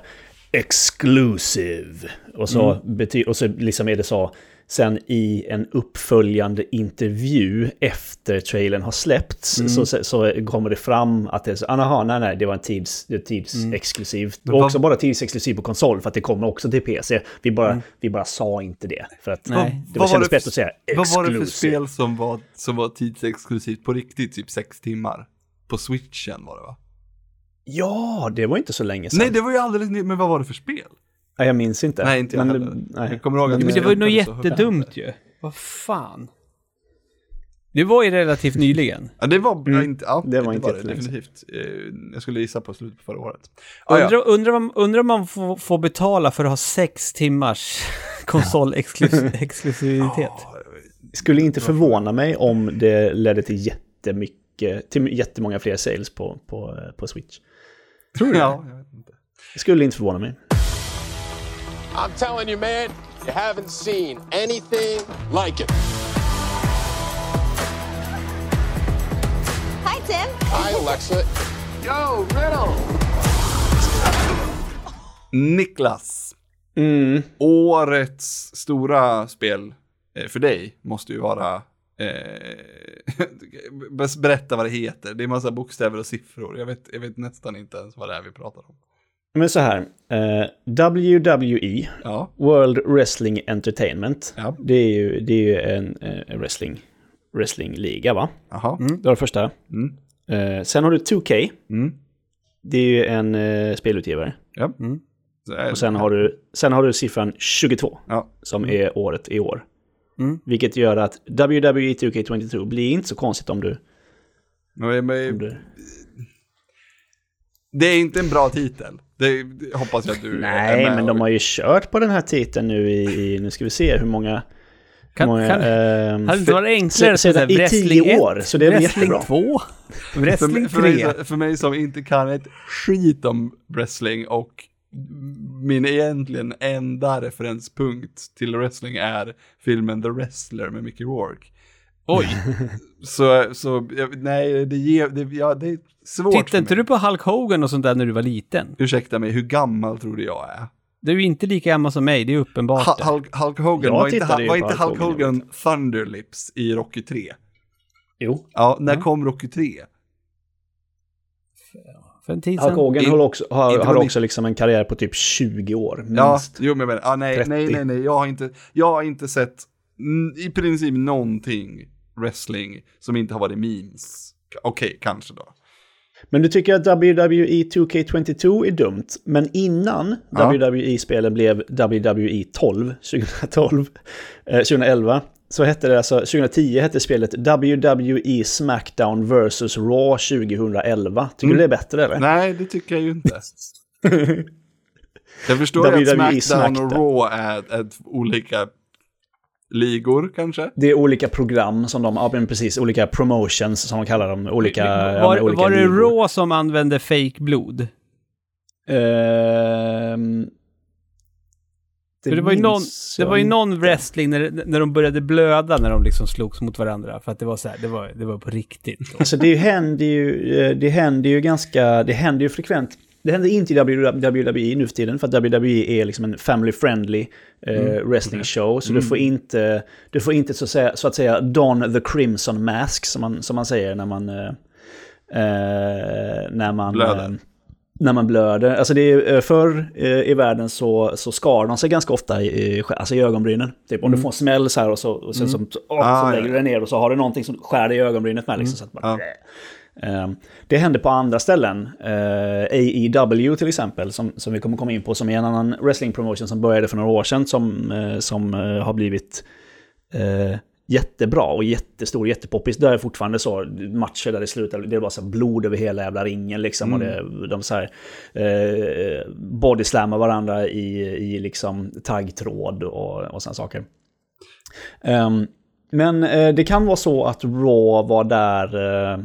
C: exclusive. Och så, bety- och så liksom är det så, sen i en uppföljande intervju efter trailern har släppts så, så, så kommer det fram att det är så, ah, aha, nej nej, det var en tids.
A: Men
C: Och
A: vad-
C: också bara tidsexklusivt på konsol för att det kommer också till PC. Vi bara, vi bara sa inte det. För att
B: Nej.
C: det var, kändes bättre att säga
A: Vad var det för spel som var, som var tidsexklusivt på riktigt, typ sex timmar? På switchen var det va?
C: Ja, det var inte så länge sedan.
A: Nej, det var ju alldeles nytt, men vad var det för spel?
C: Nej, jag minns inte.
A: Nej, inte jag
C: Men,
A: heller.
C: nej.
A: Jag kommer ihåg att
B: Men det var ju något jättedumt ju. Vad fan. Det var ju relativt nyligen.
A: Ja, det var
C: Mm.
A: inte, ja,
C: Det var inte
A: det
C: jättelänge sedan.
A: definitivt. Eh, Jag skulle gissa på slutet på förra året. Ah, ja.
B: Undrar undra om, undra om man får, får betala för att ha sex timmars konsolexklusivitet.
C: skulle inte förvåna mig om det ledde till jättemycket, till jättemånga fler sales på, på, på Switch.
A: Tror du? Ja, jag vet inte.
C: Det skulle inte förvåna mig.
D: I'm telling you, man, you haven't seen anything like it.
E: Hi, Tim.
D: Hi, Alexa. Yo, Riddle.
A: Niklas,
C: Mm.
A: årets stora spel eh, för dig måste ju vara eh, berätta vad det heter. Det är massa bokstäver och siffror. Jag vet, jag vet nästan inte ens vad det är vi pratar om.
C: Men så här, eh, WWE,
A: Ja,
C: World Wrestling Entertainment,
A: Ja.
C: det är ju, det är ju en eh, wrestling, wrestlingliga va?
A: jaha.
C: Det var det första.
A: Mm.
C: Eh, sen har du 2K,
A: Mm.
C: det är ju en eh, spelutgivare.
A: Ja.
B: Mm.
C: Och sen har du, sen har du siffran 22,
A: Ja.
C: som är året i år.
B: Mm.
C: Vilket gör att WWE 2K22 blir inte så konstigt om du...
A: Men, men,
C: Om du
A: det är inte en bra titel. Det, hoppas jag att du är
C: nej,
A: med
C: men de har ju kört på den här titeln nu i... i nu ska vi se hur många...
B: Kan,
C: många
B: kan,
C: ehm,
B: hade det inte varit enklare
C: se-
B: att säga
C: sedan i tio
B: 1,
C: år, så det är
B: wrestling
C: jättebra.
B: 2,
A: för,
B: wrestling
A: mig- för, mig,
B: 3.
A: för mig som inte kan ett skit om wrestling och min egentligen enda referenspunkt till wrestling är filmen The Wrestler med Mickey Rourke. Oj! så, så, nej, det, ger, det, ja, det är svårt
B: Tittade
A: för
B: inte du på Hulk Hogan och sånt där när du var liten?
A: Ursäkta mig, hur gammal tror du jag är?
B: Du är ju inte lika gammal som mig, det är uppenbart.
A: Hulk, Hulk Hogan,
C: Jag
A: var inte, var inte
C: Hulk
A: Hulk
C: Hogan,
A: Thunderlips i Rocky 3?
C: Jo.
A: Ja, när kom Rocky 3?
B: För en tid
C: Hulk
B: sedan.
C: Hogan
A: In-
C: har också, har, har också liksom en karriär på typ 20 år.
A: Ja,
C: Minst.
A: jo men, men ah, nej,
C: 30.
A: nej, nej, nej, jag har inte, jag har inte sett i princip någonting wrestling som inte har varit memes. Okej, kanske då.
C: Men du tycker att E WWE 2K22 är dumt, men innan
A: Ja.
C: WWE-spelen blev WWE 12, 2012, eh, 2011, så hette det alltså, 2010 hette spelet WWE Smackdown vs. Raw 2011. Tycker
A: Mm.
C: du det är bättre eller?
A: Nej, det tycker jag ju inte. jag förstår ju att
C: WWE
A: Smackdown och
C: Smackdown.
A: Raw är, är olika ligor kanske.
C: Det är olika program som de, ja men precis, olika promotions som de kallar dem, olika,
B: var,
C: olika
B: var det. Raw som använde fake blod?
C: Ehm,
B: För det var ju någon, det var ju någon wrestling när, när de började blöda när de liksom slogs mot varandra. För att det var så här, det var, det var på riktigt. då.
C: Alltså det händer ju, eh, det händer ju ganska, det händer ju frekvent. Det händer inte i WWE nu för tiden för att WWE är liksom en family friendly eh, wrestling show. Så du får inte, du får inte så att säga, så att säga don the crimson mask som man, som man säger när man, eh, eh, när man,
A: Blöder.
C: eh, när man blöder. Alltså det är, eh, förr i världen så, så skar de sig ganska ofta i, alltså i ögonbrynen. Typ om du får en smäll så här och, så, och sen så, åh,
A: Ah,
C: så
A: ja.
C: lägger du det ner och så har du någonting som skär dig i ögonbrynet med. Liksom, så att bara,
A: Ja.
C: Eh, Det hände på andra ställen. Eh, AEW till exempel, som, som vi kommer komma in på, som är en annan wrestling promotion som började för några år sedan, som, eh, som har blivit eh, jättebra och jättestor, jättepoppis. Det är fortfarande så, matcher där det slutar, det är bara så blod över hela jävla ringen liksom. Och det, de så här, eh, bodyslammar varandra i, i liksom taggtråd och, och sådana saker. Ehm, men eh, det kan vara så att Raw var där, eh,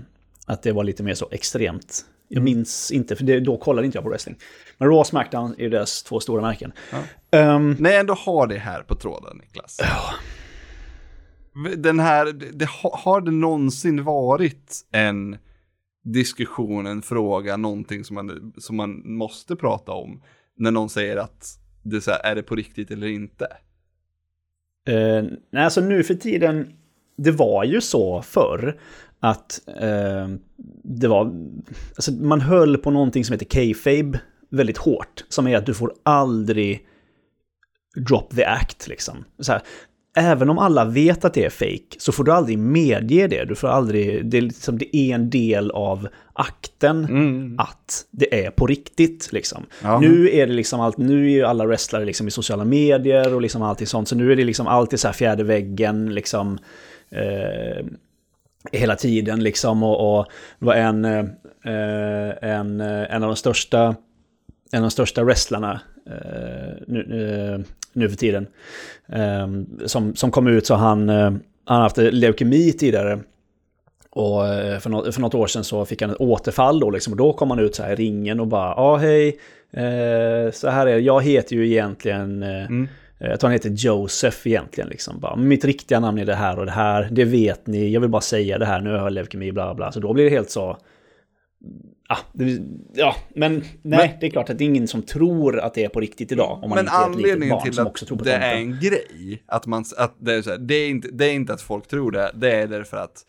C: att det var lite mer så extremt. Jag minns inte, för det, då kollade inte jag på wrestling. Men Raw och Smackdown är ju deras två stora märken. Ehm,
A: När jag ändå har det här på tråden, Niklas. Den här, det, har- det någonsin varit en diskussion, en fråga, någonting som man, som man måste prata om? När någon säger att det är, så här, är det på riktigt eller inte?
C: Eh, nej, alltså nu för tiden, det var ju så förr att eh, det var, alltså man höll på någonting som heter kayfabe väldigt hårt. Som är att du får aldrig drop the act liksom. Så här, även om alla vet att det är fake så får du aldrig medge det. Du får aldrig, det är, liksom, det är en del av akten att det är på riktigt. Liksom.
A: Ja.
C: Nu är det liksom allt, nu är ju alla wrestlare liksom i sociala medier och liksom allting sånt. Så nu är det liksom alltid så här fjärde väggen liksom. Eh, hela tiden liksom och, och det var en, eh, en, eh, en av de största en av de största wrestlarna eh, nu, eh, nu för tiden. Eh, som, som kom ut så han, eh, han haft leukemi tidigare. Och eh, för något, för något år sedan så fick han ett återfall då liksom. Och då kom han ut så här i ringen och bara, ja hej, eh, så här är det, jag heter ju egentligen, eh,
A: Mm
C: jag tror han heter Joseph egentligen liksom. Bara, mitt riktiga namn är det här och det här, det vet ni, jag vill bara säga det här, nu har jag leukemi, bla bla. Så då blir det helt så, Ja, det, ja, men nej,
A: Men-
C: det är klart att det är ingen som tror att det är på riktigt idag. Om man
A: Men
C: inte är ett
A: anledningen till att
C: tror på
A: det är en grej, att man, att det är här, det är, inte, det är inte att folk tror det, det är därför att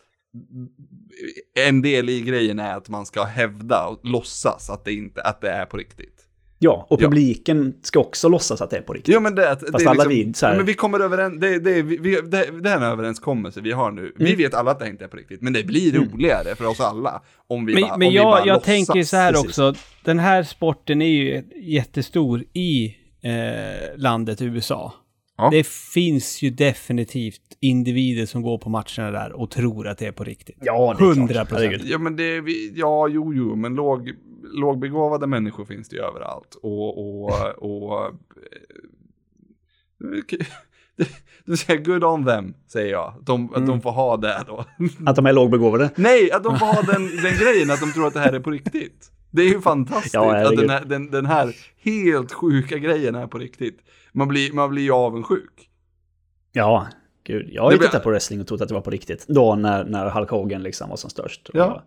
A: en del i grejen är att man ska hävda och låtsas att det, inte, att det är på riktigt.
C: Ja, och
A: Ja.
C: publiken ska också låtsas att det är på riktigt.
A: Jo men det, det är
C: alla
A: liksom,
C: vi, så här-
A: ja, men vi kommer överens, det, det, vi, vi, det, det är en överenskommelse vi har nu. Vi
C: Mm.
A: vet alla att det inte är på riktigt, men det blir roligare för oss alla om vi bara,
B: Men,
A: om
B: men
A: vi bara
B: jag, jag
A: låtsas.
B: tänker så här
C: precis.
B: också. Den här sporten är ju jättestor i eh, landet USA.
A: Ja.
B: Det finns ju definitivt individer som går på matcherna där och tror att det är på riktigt.
C: Ja, det är klart.
B: 100 procent.
A: Ja men det, är vi, ja jo jo, men låg, lågbegåvade människor finns det ju överallt. Och, och, och eh, det säger good on them, säger jag. Att de, att
C: Mm.
A: de får ha det då.
C: Att de är lågbegåvade.
A: Nej, att de får ha den, den grejen att de tror att det här är på riktigt. Det är ju fantastiskt
C: Ja,
A: att den här, den, den här helt sjuka grejen är på riktigt. Man blir, man blir ju avundsjuk.
C: Ja, gud. Jag har ju
A: blir-
C: tittat på wrestling och trott att det var på riktigt. Då när, när Hulk Hogan liksom var som störst. Och,
A: Ja.
C: eh,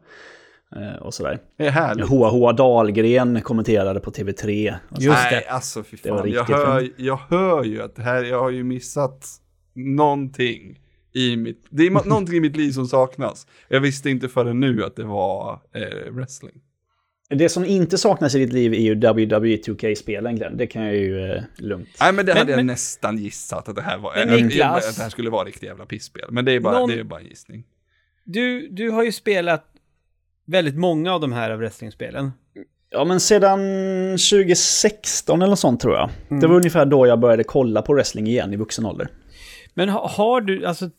C: och sådär.
A: Det är härligt.
C: Hoa Hoa Dahlgren kommenterade på TV3. Och så.
B: Just
A: Nej,
B: det.
A: alltså fy
C: Det var
A: fan. Jag hör, jag hör ju att det här, jag har ju missat någonting i mitt, det är någonting i mitt liv som saknas. Jag visste inte förrän nu att det var eh, wrestling.
C: Det som inte saknas i ditt liv är ju WWE 2K-spelen, Glenn. Det kan jag ju eh, lugnt.
A: Nej men det
B: Men-
A: hade jag
B: men-
A: nästan gissat att det här var,
B: Men
A: att,
B: Niklas-
A: att det här skulle vara riktigt jävla pisspel. Men det är bara,
B: Någon-
A: det är bara en gissning.
B: Du, du har ju spelat väldigt många av de här wrestlingspelen.
C: Ja, men sedan 2016 eller något sånt tror jag. Det var ungefär då jag började kolla på wrestling igen i vuxen ålder.
B: Men ha, har du, alltså,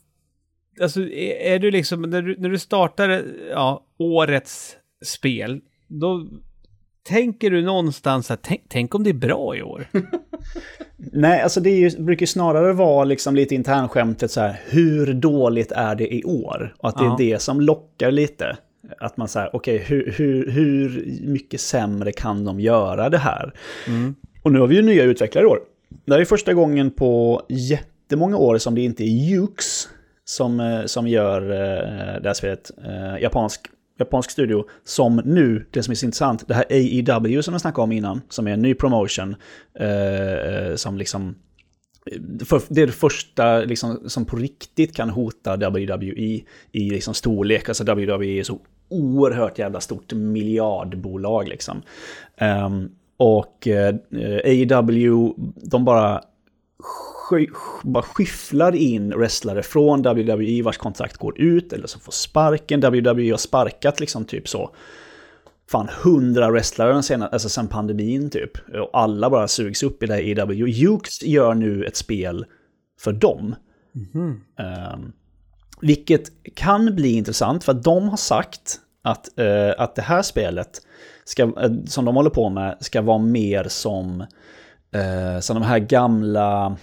B: alltså är, är du liksom, när du, när du startar ja, årets spel, då tänker du någonstans att tänk, tänk om det är bra i år.
C: Nej, alltså det ju, brukar snarare vara liksom lite internskämtet så här, hur dåligt är det i år? Och att det
B: Ja.
C: är det som lockar lite. Att man säger, okej, hur, hur, hur mycket sämre kan de göra det här? Och nu har vi ju nya utvecklare i år. Det här är första gången på jättemånga år som det inte är Jukes som, eh, som gör eh, det här spelet. Eh, japansk, japansk studio. Som nu, det som är så intressant, det här AEW som jag snackade om innan, som är en ny promotion. Som liksom... Det är det första liksom, som på riktigt kan hota WWE i liksom storlek. Alltså WWE är så oerhört jävla stort miljardbolag liksom. Ehm, och uh, AEW, de bara, bara skyfflar in wrestlare från WWE vars kontrakt går ut eller som får sparken. WWE har sparkat liksom typ så fan hundra wrestlare senaste, alltså sen pandemin typ. Och alla bara sugs upp i det här EW. Jukes gör nu ett spel för dem. Mm -hmm. um, vilket kan bli intressant för att de har sagt att, uh, att det här spelet ska, uh, som de håller på med ska vara mer som, uh, som de här gamla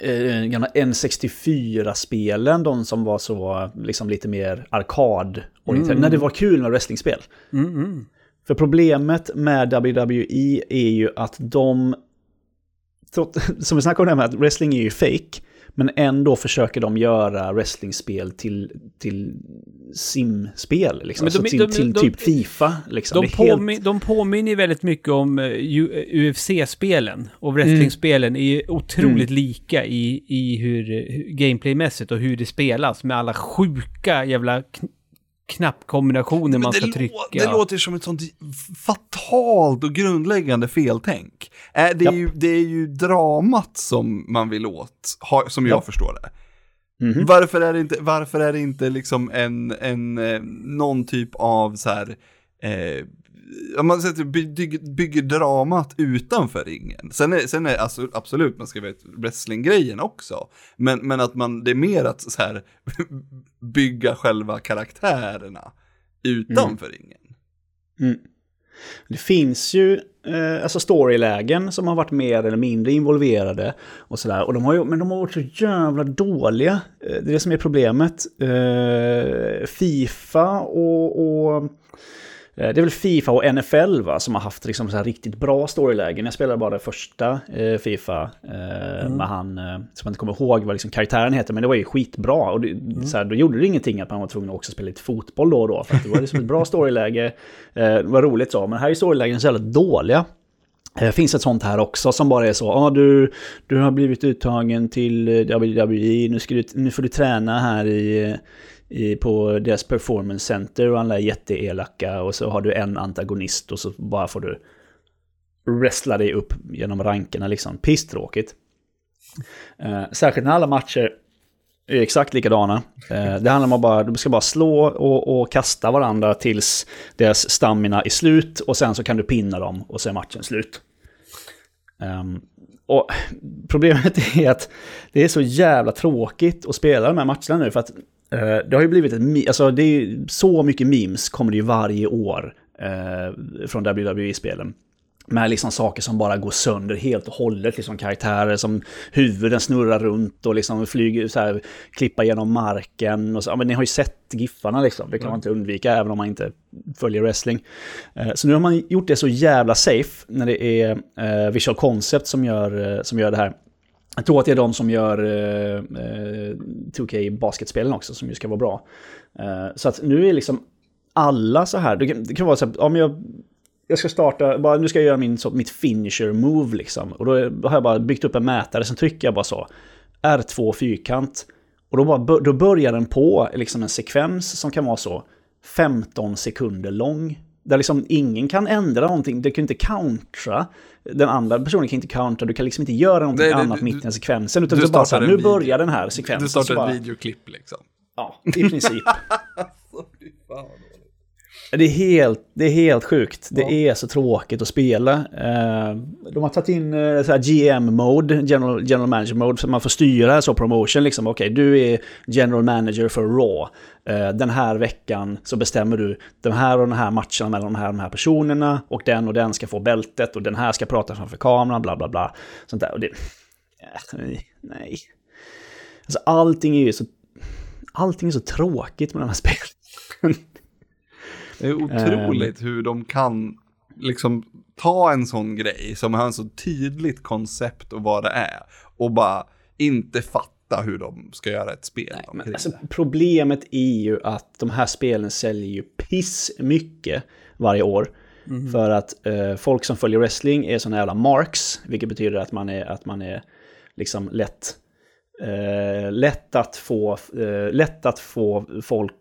C: eh, gamla N64-spelen, de som var så liksom lite mer arkad mm. när det var kul med wrestlingspel. Mm, mm. För problemet med WWE är ju att de, som vi snackade om det här med att wrestling är ju fake, men ändå försöker de göra wrestlingspel till, till simspel, liksom. alltså till, de, till de, typ Fifa. Liksom.
B: De, påmin, helt... de påminner väldigt mycket om UFC-spelen. Och wrestlingspelen mm. är otroligt mm. lika i, i hur gameplaymässigt och hur det spelas med alla sjuka jävla knappkombinationer man ska trycka.
A: Det låter som ett sånt fatalt och grundläggande feltänk. Äh, det, är ju, det är ju dramat som man vill åt, som jag förstår det. Mm -hmm. Varför är det inte, varför är det inte liksom en, en, eh, någon typ av så här, eh, man säger, bygger, bygger dramat utanför ringen. Sen är, sen är alltså, absolut, man ska veta wrestlinggrejen också. Men, men att man, det är mer att så här, bygga själva karaktärerna utanför mm. ringen.
C: Mm. Det finns ju eh, alltså storylägen som har varit mer eller mindre involverade. och sådär. Och de har ju, Men de har varit så jävla dåliga. Eh, det är det som är problemet. Eh, Fifa och, och det är väl Fifa och NFL va, som har haft liksom så här riktigt bra storylägen. Jag spelade bara det första eh, Fifa eh, mm. med han, eh, som jag inte kommer ihåg vad liksom karaktären heter, men det var ju skitbra. Och det, mm. så här, då gjorde det ingenting att man var tvungen att också spela lite fotboll då och då. För det var liksom ett bra storyläge, eh, det var roligt så. Men här är storylägen så jävla dåliga. Det eh, finns ett sånt här också som bara är så, ah, du, du har blivit uttagen till WWE, nu, ska du, nu får du träna här i i, på deras performance center och alla är jätteelaka och så har du en antagonist och så bara får du wrestla dig upp genom rankerna liksom. Pisstråkigt. Eh, särskilt när alla matcher är exakt likadana. Eh, det handlar om att bara, de ska bara slå och, och, kasta varandra tills deras stamina är slut och sen så kan du pinna dem och så är matchen slut. Um, och problemet är att det är så jävla tråkigt att spela de här matcherna nu för att det har ju blivit ett, alltså det är så mycket memes kommer det ju varje år uh, från WWE-spelen. Med liksom saker som bara går sönder helt och hållet, liksom karaktärer som huvuden snurrar runt och liksom flyger så här, klippa genom marken. Och så. Ja, men ni har ju sett giffarna liksom, det kan man inte undvika även om man inte följer wrestling. Uh, så nu har man gjort det så jävla safe när det är Visual Concept som gör, som gör det här. Jag tror att det är de som gör eh, eh 2K-basketspelen också, som ju ska vara bra. Eh, så att nu är liksom alla så här, det kan, det kan vara så här, om jag, jag ska starta, bara, nu ska jag göra min, så, mitt finisher move liksom. Och då, har jag bara byggt upp en mätare, sen trycker jag bara så, R2 fyrkant. Och då, bara, då börjar den på liksom en sekvens som kan vara så 15 sekunder lång. Där liksom ingen kan ändra någonting, det kan inte countera den andra personen kan inte countra, du kan liksom inte göra någonting nej, annat du, mitt i den sekvensen. Utan du, du bara så här, nu börjar den här sekvensen.
A: Du startar bara, ett videoklipp liksom.
C: Ja, i princip. Det är helt, det är helt sjukt. Det ja. är så tråkigt att spela. Eh, de har tagit in eh, GM-mode, general, general Manager-mode, så man får styra så promotion. Liksom, Okej, okay, du är General Manager för Raw. Eh, den här veckan så bestämmer du de här och de här matcherna mellan de här och de här personerna. Och den och den ska få bältet och den här ska prata framför kameran, bla bla bla. Sånt där. Och det, nej. Alltså allting är ju så... Allting är så tråkigt med de här spelen.
A: Det är otroligt um, hur de kan liksom ta en sån grej som har en så tydligt koncept och vad det är och bara inte fatta hur de ska göra ett spel. Nej,
C: men alltså, problemet är ju att de här spelen säljer ju piss mycket varje år. Mm. För att eh, folk som följer wrestling är såna jävla marks, vilket betyder att man är, att man är liksom lätt, eh, lätt, att få, eh, lätt att få folk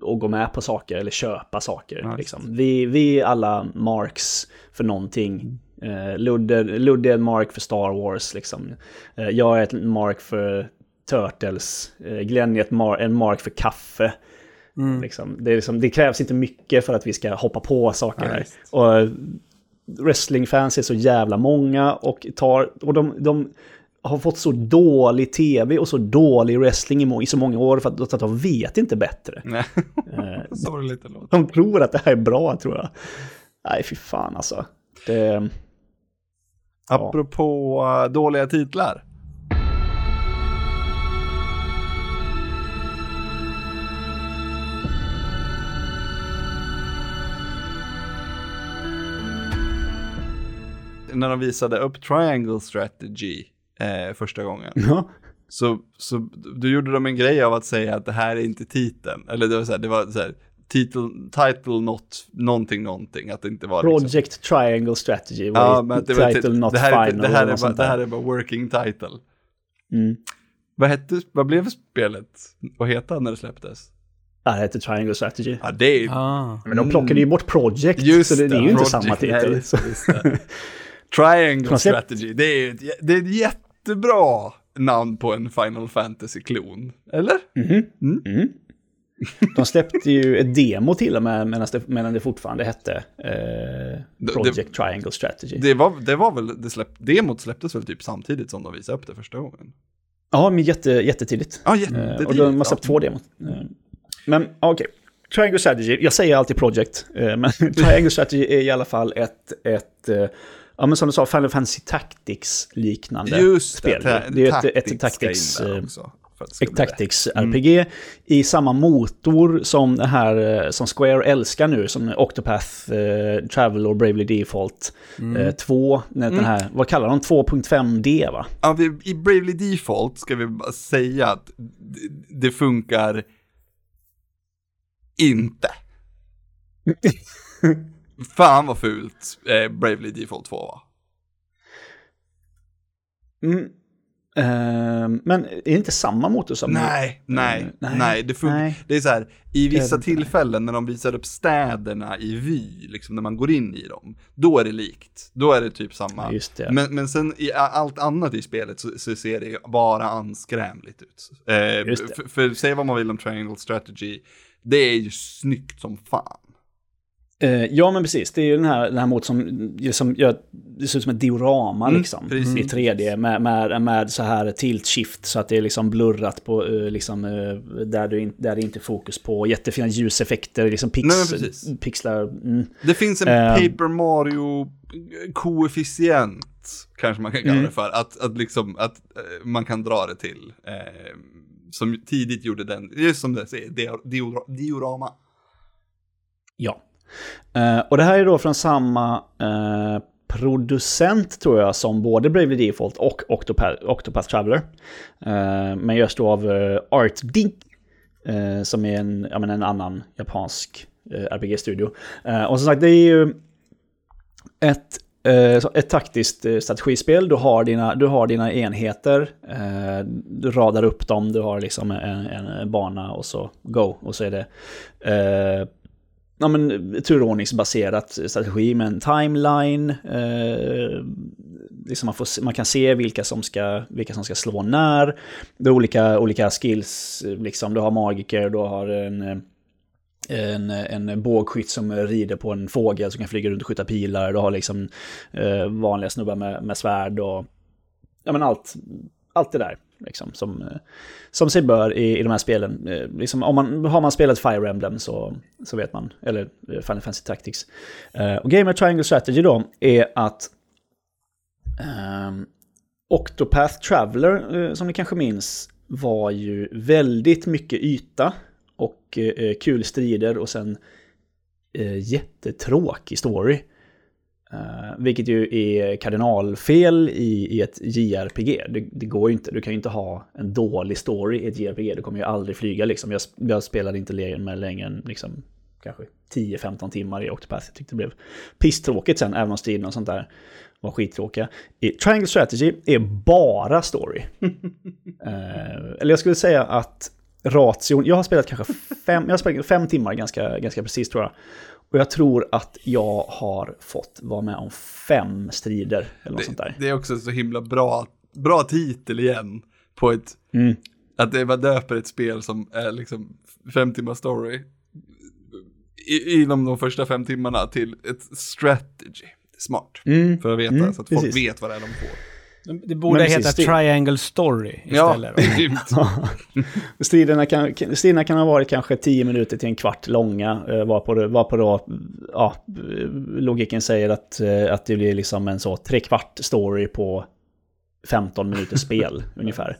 C: och gå med på saker eller köpa saker.
A: Just
C: liksom. vi, vi är alla marks för någonting. Eh, Ludde, Ludde är en mark för Star Wars. Liksom. Eh, jag är ett mark för Turtles. Eh, Glenn är ett mar en mark för kaffe. Liksom. Det, liksom, det krävs inte mycket för att vi ska hoppa på saker
A: Ja,
C: här. Och eh, wrestlingfans är så jävla många och, tar, och de, de har fått så dålig tv och så dålig wrestling i, så många år för att, att de vet inte bättre.
A: Nej,
C: Eh,
A: sorgligt låter.
C: de tror att det här är bra tror jag. Nej, fy fan alltså. Det,
A: Apropå uh, dåliga titlar. När de visade upp Triangle Strategy eh, första gången.
C: ja.
A: Så, så då gjorde de en grej av att säga att det här är inte titeln. Eller det var så här, det var så här, title, title not, någonting, någonting. Att det inte var liksom.
C: Project Triangle Strategy var
A: Ja, men det, var,
C: title
A: det,
C: not
A: det, här, är-
C: final.
A: det, här
C: eller
A: är bara, det här är bara working title.
C: Mm.
A: Vad, hette, vad blev spelet? Vad hette han när det släpptes?
C: Ja, det heter Triangle Strategy.
A: Ja, det är...
B: Ah.
C: Men de plockade ju bort Project,
A: Just
C: så det, det är ju inte
A: Project,
C: samma titel.
A: nej. Triangle
C: släppt-
A: Strategy, det är det är ett jättebra namn på en Final Fantasy-klon. Eller?
C: De släppte ju ett demo till och med medan det, medan det fortfarande hette eh,
A: Det-
C: Project Triangle Strategy.
A: Det var, det var väl, det släpp, demot släpptes väl typ samtidigt som de visade upp det första gången?
C: Ja, men jätte, jättetidigt.
A: Ja,
C: Eh,
A: jättetidigt.
C: och de har släppt
A: ja.
C: två demon. Eh, Men okej. Triangle Strategy, jag säger alltid Project, eh, men Triangle Strategy är i alla fall ett, ett eh, ja men som du sa, Final Fantasy Tactics-liknande
A: Just
C: spel.
A: det,
C: det är ett, ett Tactics... eh,
A: det
C: Ett. Tactics-RPG i samma motor som det här eh, som Square älskar nu, som Octopath eh, Travel och Bravely Default eh, 2. Den här, vad kallar de? 2.5D va?
A: Ja, vi, I Bravely Default ska vi bara säga att det, det funkar inte. Fan vad fult eh, Bravely Default 2 var.
C: Mm. Eh, men är det inte samma motor som...
A: Nej, nej,
C: Mm,
A: nej,
C: nej,
A: det
C: nej.
A: Det är så här, i vissa tillfällen när de visar upp städerna i vy, liksom när man går in i dem, då är det likt. Då är det typ samma.
C: Just det.
A: Men, men sen i allt annat i spelet så, så ser det bara anskrämligt ut. Eh. För, för säg vad man vill om Triangle Strategy, det är ju snyggt som fan.
C: Eh, ja, men precis. Det är ju den här, den här mot som, som gör, det ser ut som ett diorama
A: Mm,
C: liksom.
A: precis.
C: I 3D med, med, med så här tilt shift så att det är liksom blurrat på, eh, liksom, eh, där, du in, där det inte är fokus på. Jättefina ljuseffekter, liksom pix,
A: Nej,
C: pixlar. Mm.
A: Det finns en
C: Ehm.
A: Paper Mario-koefficient, kanske man kan kalla
C: Mm.
A: det för, att, att, liksom, att man kan dra det till. Eh, som tidigt gjorde den, just som det säger, dior- dior- diorama.
C: Ja. Eh, och det här är då från samma eh, producent tror jag som både Bravely Default och Octopath, Octopath Traveler. Eh, men görs då av uh, Art Dink. eh, som är en, ja, men en annan japansk eh, RPG-studio. Eh, och som sagt, det är ju ett, eh, ett taktiskt eh, strategispel. Du har dina, du har dina enheter, eh, du radar upp dem, du har liksom en, en bana och så go. Och så är det eh, ja, men, turordningsbaserat strategi med en timeline. Eh, liksom man, får, man kan se vilka som ska, vilka som ska slå när. Det är olika, olika skills, liksom. Du har magiker, du har en, en, en bågskytt som rider på en fågel som kan flyga runt och skjuta pilar. Du har liksom eh, vanliga snubbar med, med svärd och ja, men allt, allt det där. Liksom, som, eh, som sig bör i, i de här spelen. Eh, liksom, om man, har man spelat Fire Emblem så, så vet man, eller eh, Final Fantasy Tactics. Eh, och Gamer Triangle Strategy då är att ehm, Octopath Traveler, eh, som ni kanske minns, var ju väldigt mycket yta och eh, kul strider och sen eh, jättetråkig story. Eh, vilket ju är kardinalfel i, i ett JRPG. Det, det går ju inte, du kan ju inte ha en dålig story i ett JRPG. Du kommer ju aldrig flyga liksom. Jag, jag spelade inte med längre än liksom, kanske 10-15 timmar i Octopath. Jag tyckte det blev pisstråkigt sen, även om striden och sånt där var skittråkiga. I Triangle Strategy är bara story. Eh, eller jag skulle säga att ration, jag har spelat kanske fem, jag har spelat fem timmar ganska, ganska precis tror jag. Och jag tror att jag har fått vara med om fem strider eller något sånt där.
A: det är också så himla bra, bra titel igen på ett,
C: Mm.
A: att det var döper ett spel som är liksom fem timmar story i, inom de första fem timmarna till ett strategy. Smart.
C: Mm.
A: För att veta,
C: Mm,
A: så att folk
C: precis.
A: vet vad det är de får.
B: Det borde
C: Men
B: heta
C: precis,
B: Triangle Story istället.
A: Ja.
C: Striderna kan, striderna kan ha varit kanske 10 minuter till en kvart långa. eh, Varpå, varpå då, ja, logiken säger att, eh, att det blir liksom en så tre kvart story på 15 minuters spel ungefär.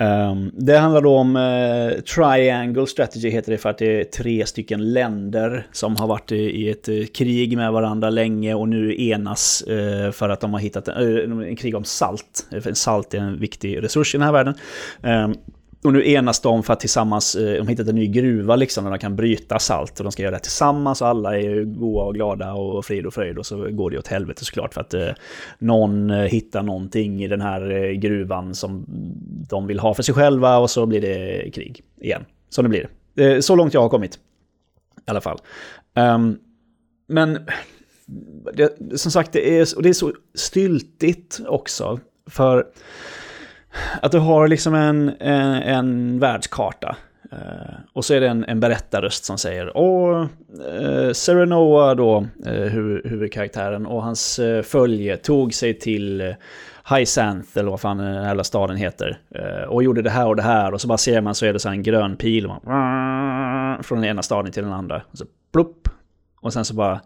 C: Um, det handlar då om uh, Triangle Strategy heter det för att det är tre stycken länder som har varit i, i ett uh, krig med varandra länge och nu enas uh, för att de har hittat en, en krig om salt. Salt är en viktig resurs i den här världen. Um, och nu enas de för att tillsammans, eh, de har hittat en ny gruva liksom där de kan bryta salt och de ska göra det tillsammans och alla är ju goa och glada och frid och fröjd och så går det åt helvete såklart för att eh, någon eh, hittar någonting i den här eh, gruvan som de vill ha för sig själva och så blir det krig igen. Så det blir. Eh, så långt jag har kommit. I alla fall. Um, men det, som sagt, det är, och det är så styltigt också. För att du har liksom en, en, en världskarta. Uh, och så är det en, en berättarröst som säger Åh, uh, Serenoa då, eh, uh, hu, huvudkaraktären, och hans uh, följe tog sig till uh, Hysanth, eller vad fan den här jävla staden heter. och gjorde det här och det här, och så bara ser man så är det så här en grön pil. Man, från den ena staden till den andra. Och så plupp. Och sen så bara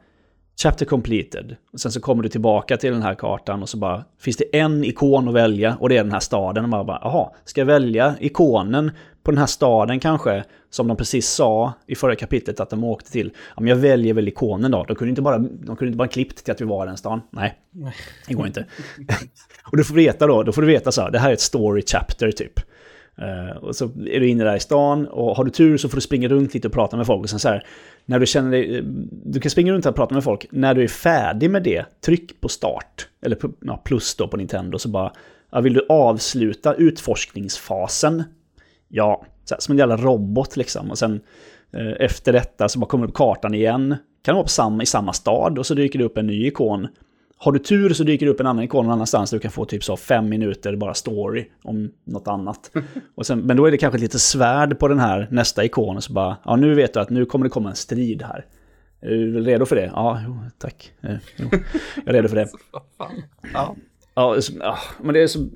C: Chapter completed. Och sen så kommer du tillbaka till den här kartan och så bara finns det en ikon att välja och det är den här staden. Och man bara, jaha, ska jag välja ikonen på den här staden kanske? Som de precis sa i förra kapitlet att de åkte till. Ja, men jag väljer väl ikonen då. De kunde inte bara, de kunde inte bara klippt till att vi var i den stan. Nej, det går inte. och du får veta då, då får du veta så här, det här är ett story chapter typ. Eh, och så är du inne där i stan och har du tur så får du springa runt lite och prata med folk. Och sen så här, när du känner dig, du kan springa runt och prata med folk. När du är färdig med det, tryck på start. Eller på, ja, plus då på Nintendo. Så bara, ja, vill du avsluta utforskningsfasen? Ja, så här, som en jävla robot liksom. Och sen eh, efter detta så bara kommer upp kartan igen. Kan vara på samma, i samma stad och så dyker det upp en ny ikon. Har du tur så dyker det upp en annan ikon någon annanstans du kan få typ så fem minuter bara story om något annat. Och sen, men då är det kanske lite svärd på den här nästa ikon och så bara, ja nu vet du att nu kommer det komma en strid här. Är du redo för det? Ja, jo, tack. Eh, jo, jag är redo för det.
A: Ja.
C: Ja, ja, men det är så...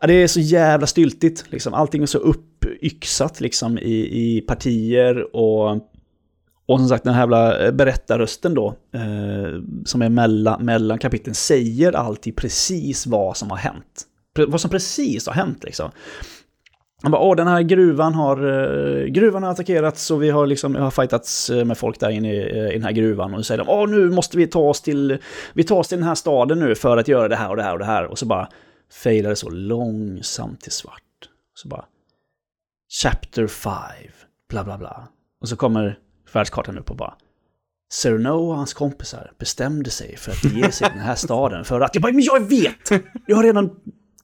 C: Ja, det är så jävla styltigt. Liksom. Allting är så uppyxat liksom, i, i partier och... Och som sagt den här jävla eh, berättarrösten då, eh, som är mellan, mellan kapitlen, säger alltid precis vad som har hänt. Pre vad som precis har hänt liksom. Han bara, åh den här gruvan har, eh, gruvan har attackerats och vi har liksom, har fightats eh, med folk där inne i, i den här gruvan. Och så säger de, åh nu måste vi ta oss till, vi tar oss till den här staden nu för att göra det här och det här och det här. Och så bara fejdar det så långsamt till svart. Så bara, Chapter 5, bla bla bla. Och så kommer världskartan upp och bara, Cerno och hans kompisar bestämde sig för att ge sig den här staden för att... Jag bara, men jag vet! Jag har redan...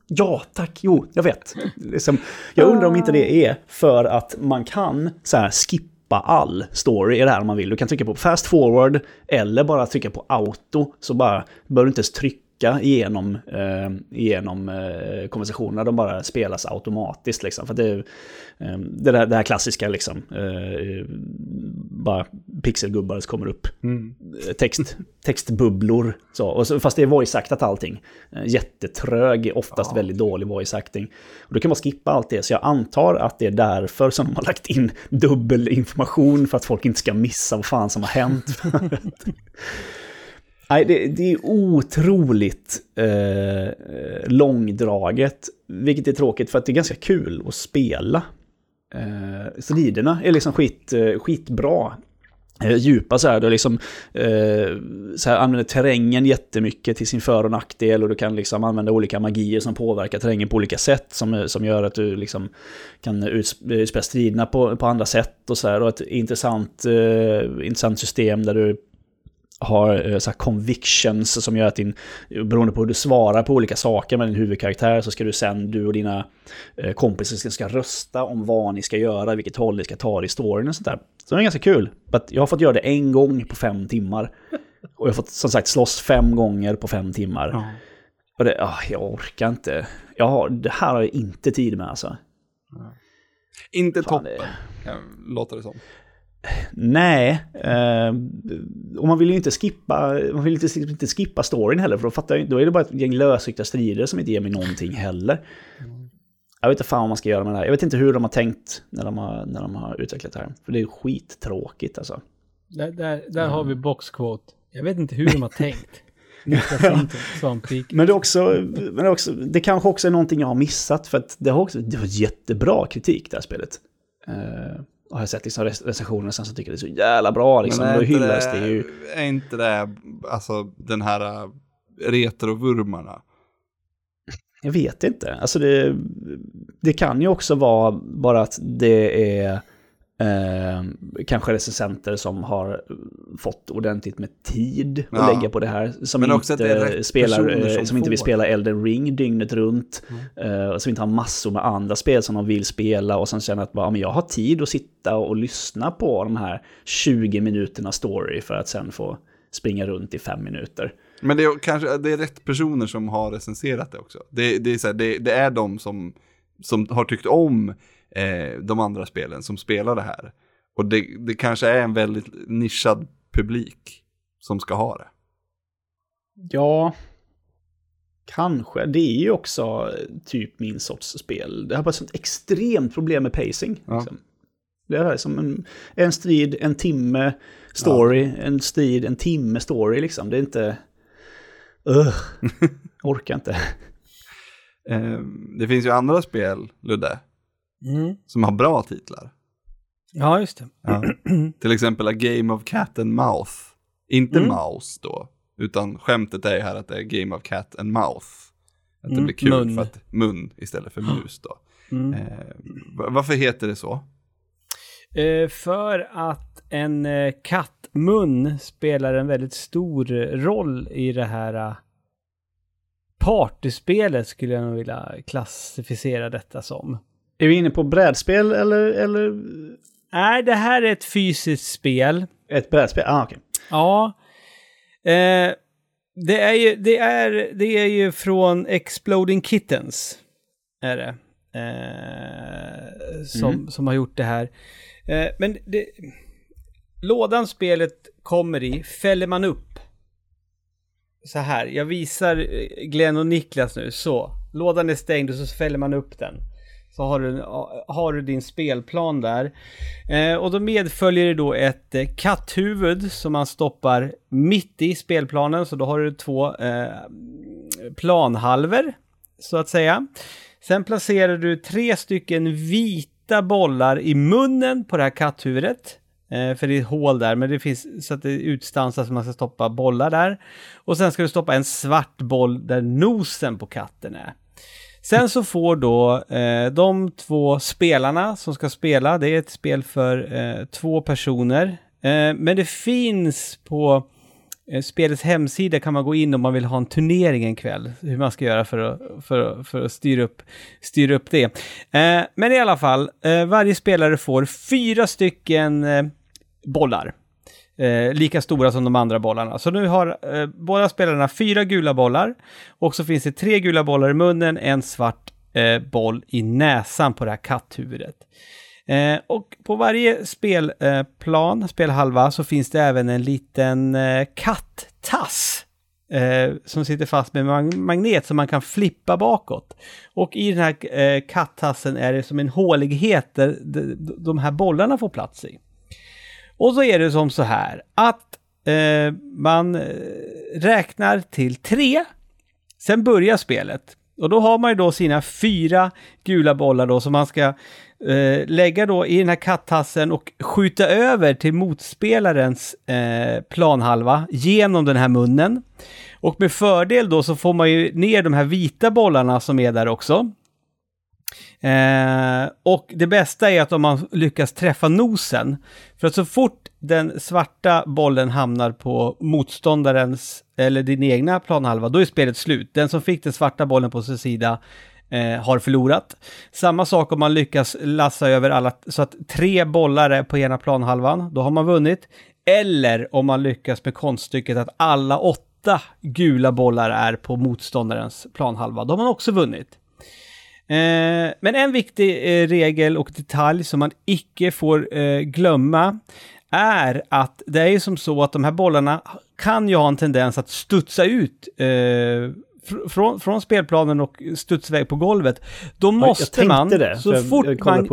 C: Ja, tack, jo, jag vet. Liksom, jag undrar om inte det är för att man kan så här skippa all story i det här om man vill. Du kan trycka på fast forward eller bara trycka på auto så bara behöver du inte ens trycka igenom, eh, igenom eh, konversationerna. De bara spelas automatiskt liksom. För det, eh, det, där, det här klassiska liksom. Eh, bara pixelgubbar som kommer upp. Eh, Text, textbubblor. Så. Och så, fast det är voice-actat allting. Eh, jättetrög, oftast väldigt dålig voice-acting. Och då kan man skippa allt det. Så jag antar att det är därför som de har lagt in dubbel information för att folk inte ska missa vad fan som har hänt. Nej, det, det är otroligt eh, långdraget. Vilket är tråkigt för att det är ganska kul att spela. Eh, striderna är liksom skit, eh, skitbra. Eh, djupa så här, du liksom eh, så här, använder terrängen jättemycket till sin för och nackdel och du kan liksom använda olika magier som påverkar terrängen på olika sätt som, eh, som gör att du liksom kan utspela striderna på, på andra sätt och så här och ett intressant, eh, intressant system där du har eh, så här convictions som gör att din, beroende på hur du svarar på olika saker med din huvudkaraktär så ska du sen, du och dina eh, kompisar ska rösta om vad ni ska göra, vilket håll ni ska ta i storyn och sånt där. Så det är ganska kul. But jag har fått göra det en gång på fem timmar. Och jag har fått som sagt slåss fem gånger på fem timmar.
B: Ja.
C: Och det, ah, jag orkar inte. Jag har, det här har jag inte tid med alltså.
A: Inte
C: Fan,
A: toppen,
C: det-
A: kan låter det som.
C: Nej, eh, och man vill ju inte skippa, man vill inte, inte skippa storyn heller, för då, fattar jag, då är det bara ett gäng lösryckta strider som inte ger mig någonting heller. Jag vet inte fan vad man ska göra med det här. Jag vet inte hur de har tänkt när de har, när de har utvecklat det här. För det är skittråkigt alltså.
B: Där, där, där har vi boxquote. Jag vet inte hur de har tänkt.
C: Men det, är också, men det, är också, det kanske också är någonting jag har missat, för att det har också det var jättebra kritik det här spelet. Uh, har jag sett liksom rec- recensioner sen så tycker det är så jävla bra liksom.
A: är
C: Då
A: inte
C: hyllas det ju.
A: Är inte det, alltså den här äh, retrovurmarna?
C: Jag vet inte. Alltså det, det kan ju också vara bara att det är eh, kanske recensenter som har fått ordentligt med tid att
A: Ja.
C: lägga på det här. Som,
A: Men också att
C: inte, spelar, eh,
A: som
C: som inte vill spela Elden Ring dygnet runt. eh, och som inte har massor med andra spel som de vill spela. Och sen känner att bara, ja, jag har tid att sitta och lyssna på de här 20 minuterna story för att sen få springa runt i fem minuter.
A: Men det är kanske det är rätt personer som har recenserat det också. Det, det, är, så här, det, det är de som, som har tyckt om eh, de andra spelen som spelar det här. Och det, det kanske är en väldigt nischad publik som ska ha det.
C: Ja, kanske. Det är ju också eh, typ min sorts spel. Det har bara ett extremt problem med pacing.
A: Ja.
C: Liksom. Det är som en, en strid, en timme story, en strid, en timme story liksom. Det är inte... Ugh, orkar inte.
A: Eh, det finns ju andra spel, Ludde,
B: Mm.
A: som har bra titlar.
B: Ja, just det.
A: Till exempel A Game of Cat and Mouth. Inte
B: Mm.
A: mouse då, utan skämtet är här att det är Game of Cat and Mouth. Att det
B: Mm,
A: blir kul
B: mun.
A: för att mun istället för mus då.
B: Mm.
A: Eh, va- varför heter det så?
B: Eh, för att en eh, kattmun spelar en väldigt stor roll i det här eh, partyspelet skulle jag nog vilja klassificera detta som.
C: Är vi inne på brädspel eller, eller
B: Nej, det här är ett fysiskt spel.
C: ett brädspel? Ah, okej.
B: Ja. Eh, det, är ju, det, är, det är ju från Exploding Kittens. Är det. Eh, som, som har gjort det här. Eh, men det, lådan spelet kommer i fäller man upp. Så här, jag visar Glenn och Niklas nu. Så, lådan är stängd och så fäller man upp den. Så har du, har du din spelplan där. Eh, och då medföljer det då ett eh, katthuvud som man stoppar mitt i spelplanen. Så då har du två eh, planhalver, så att säga. Sen placerar du tre stycken vita bollar i munnen på det här katthuvudet. Eh, för det är ett hål där, men det finns så att det utstansas så man ska stoppa bollar där. Och sen ska du stoppa en svart boll där nosen på katten är. Sen så får då eh, de två spelarna som ska spela, det är ett spel för eh, två personer. Eh, men det finns på eh, spelets hemsida kan man gå in om man vill ha en turnering en kväll. Hur man ska göra för att, för, för att styra, upp, styra upp det. Eh, men i alla fall, eh, varje spelare får fyra stycken eh, bollar. Eh, lika stora som de andra bollarna. Så nu har eh, båda spelarna fyra gula bollar. Och så finns det tre gula bollar i munnen, en svart eh, boll i näsan på det här katthuvudet. Eh, och på varje spelplan, eh, spelhalva, så finns det även en liten eh, kattass. Eh, som sitter fast med mag- magnet som man kan flippa bakåt. Och i den här eh, kattassen är det som en hålighet där de, de här bollarna får plats i. Och så är det som så här att eh, man eh, räknar till tre. Sen börjar spelet. Och då har man ju då sina fyra gula bollar då som man ska eh, lägga då i den här kattassen och skjuta över till motspelarens eh, planhalva genom den här munnen. Och med fördel då så får man ju ner de här vita bollarna som är där också. Eh, och det bästa är att om man lyckas träffa nosen. För att så fort den svarta bollen hamnar på motståndarens eller din egna planhalva, då är spelet slut. Den som fick den svarta bollen på sin sida eh, har förlorat. Samma sak om man lyckas lassa över alla, så att tre bollar är på ena planhalvan, då har man vunnit. Eller om man lyckas med konststycket att alla åtta gula bollar är på motståndarens planhalva, då har man också vunnit. Eh, men en viktig eh, regel och detalj som man icke får eh, glömma är att det är ju som så att de här bollarna kan ju ha en tendens att studsa ut eh, fr- från, från spelplanen och studsa iväg på golvet. Då måste
C: jag
B: man,
C: det,
B: så
C: jag-
B: fort
C: jag
B: man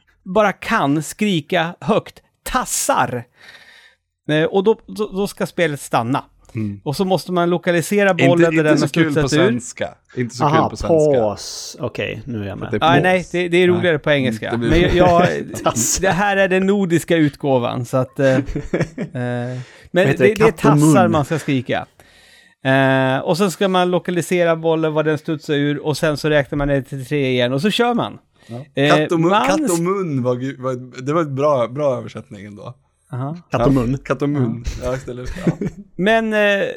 B: bara kan skrika högt, tassar. Eh, och då, då, då ska spelet stanna. Och så måste man lokalisera bollen
A: Inte,
B: där
A: inte
B: den
A: så
B: har
A: kul på
B: studsat ur.
A: svenska. Inte så
C: Aha,
A: kul på svenska.
C: paus. Okej, nu är jag med.
A: Det-
B: Nej, nej, det, det är roligare på engelska.
A: Det blir-
B: Men jag, jag,
C: Tassar.
B: det här är den nordiska utgåvan, så att... Eh, eh, men det, det,
C: det?
B: är tassar man ska skrika. Eh, och sen ska man lokalisera bollen, var den studsar ur, och sen så räknar man ner till tre igen, och så kör man. Eh,
A: Katt och mun,
B: man-
A: katt och mun var, var, det var ett bra, bra översättning ändå.
B: Aha.
C: Katt och mun.
A: Katt och mun. Ja, istället ja.
B: Men eh,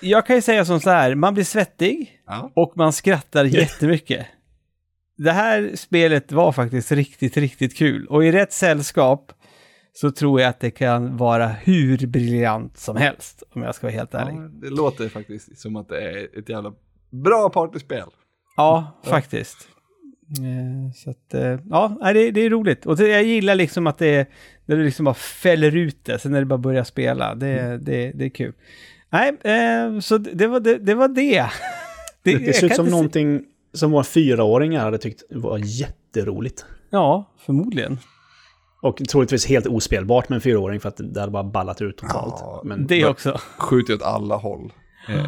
B: jag kan ju säga som så här, man blir svettig
A: Ja.
B: och man skrattar jättemycket. Det här spelet var faktiskt riktigt, riktigt kul. Och i rätt sällskap så tror jag att det kan vara hur briljant som helst, om jag ska vara helt ärlig.
A: ja, det låter faktiskt som att det är ett jävla bra partyspel.
B: Ja, faktiskt. Eh, Så att, eh, ja, det, det är roligt. Och det, jag gillar liksom att det, när du liksom bara fäller ut det, sen när du bara börjar spela. Det, det, det är kul. Nej, eh, så det det var det. det, var det.
C: Det
B: jag
C: ser ut som
B: inte se-
C: någonting som våra fyraåringar hade tyckt var jätteroligt.
B: Ja, förmodligen.
C: Och troligtvis helt ospelbart med en fyraåring för att det hade bara ballat ut totalt.
A: Ja,
C: Men
B: Det också.
A: Skjuter åt alla håll. Eh,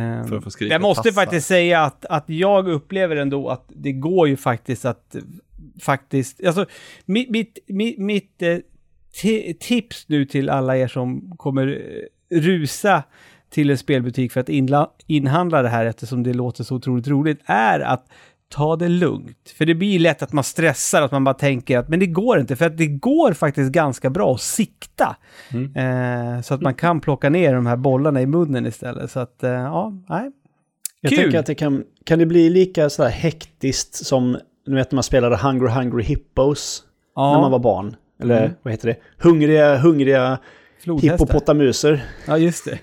B: Ehm,
A: för att få skrika
B: Jag måste
A: tassa.
B: faktiskt säga att, att jag upplever ändå att det går ju faktiskt att faktiskt, alltså mitt, mitt, mitt, mitt eh, ti- tips nu till alla er som kommer eh, rusa till en spelbutik för att inla, inhandla det här eftersom det låter så otroligt roligt är att ta det lugnt. För det blir lätt att man stressar, att man bara tänker att men det går inte, för att det går faktiskt ganska bra att sikta. Eh, så att man kan plocka ner de här bollarna i munnen istället. Så att, eh, ja, nej.
C: jag
B: Kul.
C: tänker att det kan, kan det bli lika så här hektiskt som nu vet när man spelade Hungry Hungry Hippos
B: Ja,
C: när man var barn. Eller
B: Mm.
C: vad heter det? Hungriga, hungriga
B: flodhästar.
C: hippopotamuser.
B: Ja, just det.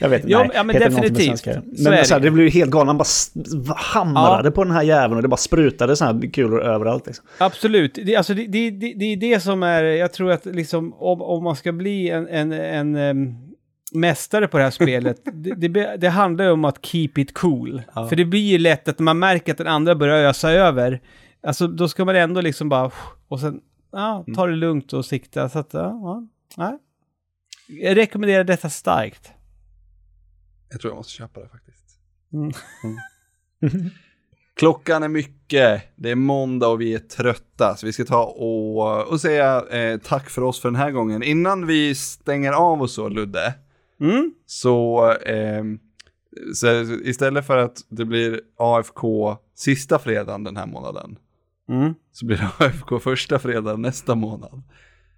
C: Jag vet inte.
B: Ja,
C: nej,
B: ja, men
C: heter det
B: definitivt.
C: svenska?
B: Så
C: Men så här,
B: det.
C: blev ju helt galet. Han bara hamrade på den här jäveln och det bara sprutade så här kulor överallt. Liksom.
B: Absolut. Det, alltså, det, det, det, det är det som är, jag tror att liksom, om, om man ska bli en, en, en em, mästare på det här spelet, det, det, det handlar ju om att keep it cool. För det blir ju lätt att när man märker att den andra börjar ösa över, alltså då ska man ändå liksom bara, och sen, ja, ta det lugnt och sikta. Så att, ja, ja, nej. Jag rekommenderar detta starkt.
A: Jag tror jag måste köpa det faktiskt.
B: Mm.
A: Klockan är mycket, det är måndag och vi är trötta, så vi ska ta och, och säga eh, tack för oss för den här gången. Innan vi stänger av och så, Ludde,
B: Mm?
A: så, eh, så istället för att det blir AFK sista fredagen den här månaden,
B: Mm.
A: så blir det AFK första fredagen nästa månad.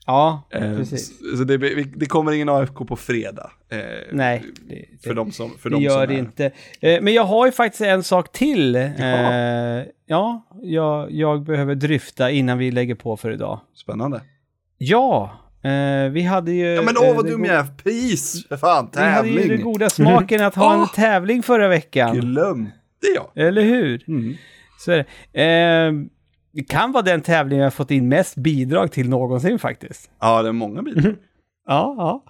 B: Ja,
A: Eh,
B: precis.
A: Så, det, det kommer ingen AFK på fredag. Eh,
B: Nej, det,
A: För de som, för
B: det
A: de
B: gör
A: som
B: det
A: är.
B: inte. Eh, men jag har ju faktiskt en sak till. Eh, ja, jag, jag behöver dryfta innan vi lägger på för idag.
A: Spännande.
B: Ja, eh, vi hade ju...
A: Ja men
B: eh,
A: åh vad
B: det
A: dum jag är, pris för fan,
B: Vi hade ju den
A: tävling.
B: goda smaken att ha en
A: Åh!
B: tävling förra veckan.
A: Glömde jag.
B: Eller hur?
A: Mm.
B: Så är det. Det kan vara den tävling jag fått in mest bidrag till någonsin faktiskt.
A: Ja, det är många bitar.
B: Ja, ja.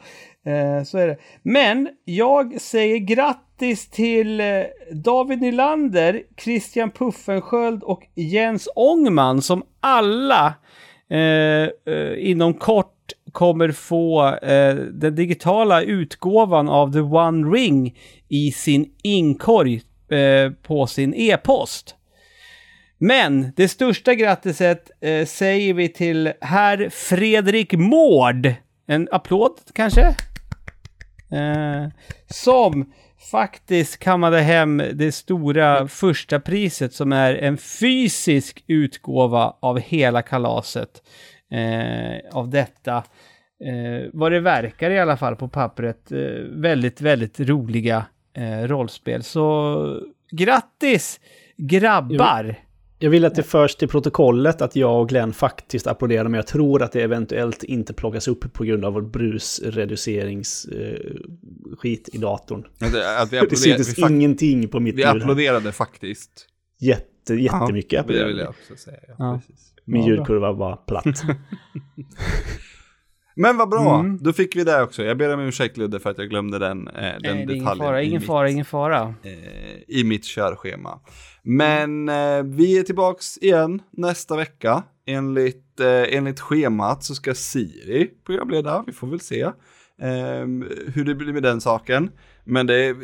B: Eh, så är det. Men jag säger grattis till eh, David Nylander, Christian Puffensköld och Jens Ångman som alla eh, eh, inom kort kommer få eh, den digitala utgåvan av The One Ring i sin inkorg på sin e-post. Men det största grattiset eh, säger vi till herr Fredrik Mård. En applåd kanske? Eh, som faktiskt kammade hem det stora första priset som är en fysisk utgåva av hela kalaset. Eh, av detta. Eh, vad det verkar i alla fall på pappret. Eh, väldigt, väldigt roliga eh, rollspel. Så grattis grabbar!
C: Jag vill att det förs till protokollet att jag och Glenn faktiskt applåderade, men jag tror att det eventuellt inte plockas upp på grund av vår brusreduceringsskit i datorn.
A: Att, vi
C: Det syntes
A: vi,
C: ingenting på mitt
A: vi applåderade faktiskt.
C: Jätte, jättemycket
A: Ja, det vill
C: applåderade.
A: jag också säga. Ja,
B: Ja.
C: Min ljudkurva var platt.
A: Men vad bra,
B: Mm.
A: då fick vi det också. Jag ber om ursäkt Ludde för att jag glömde den, eh, den
B: Nej, det är ingen
A: detaljen
B: fara,
A: i,
B: ingen
A: mitt,
B: fara, ingen fara.
A: eh, i mitt körschema. Men eh, vi är tillbaks igen nästa vecka. Enligt, eh, enligt schemat så ska Siri programleda, vi får väl se eh, hur det blir med den saken. Men det är,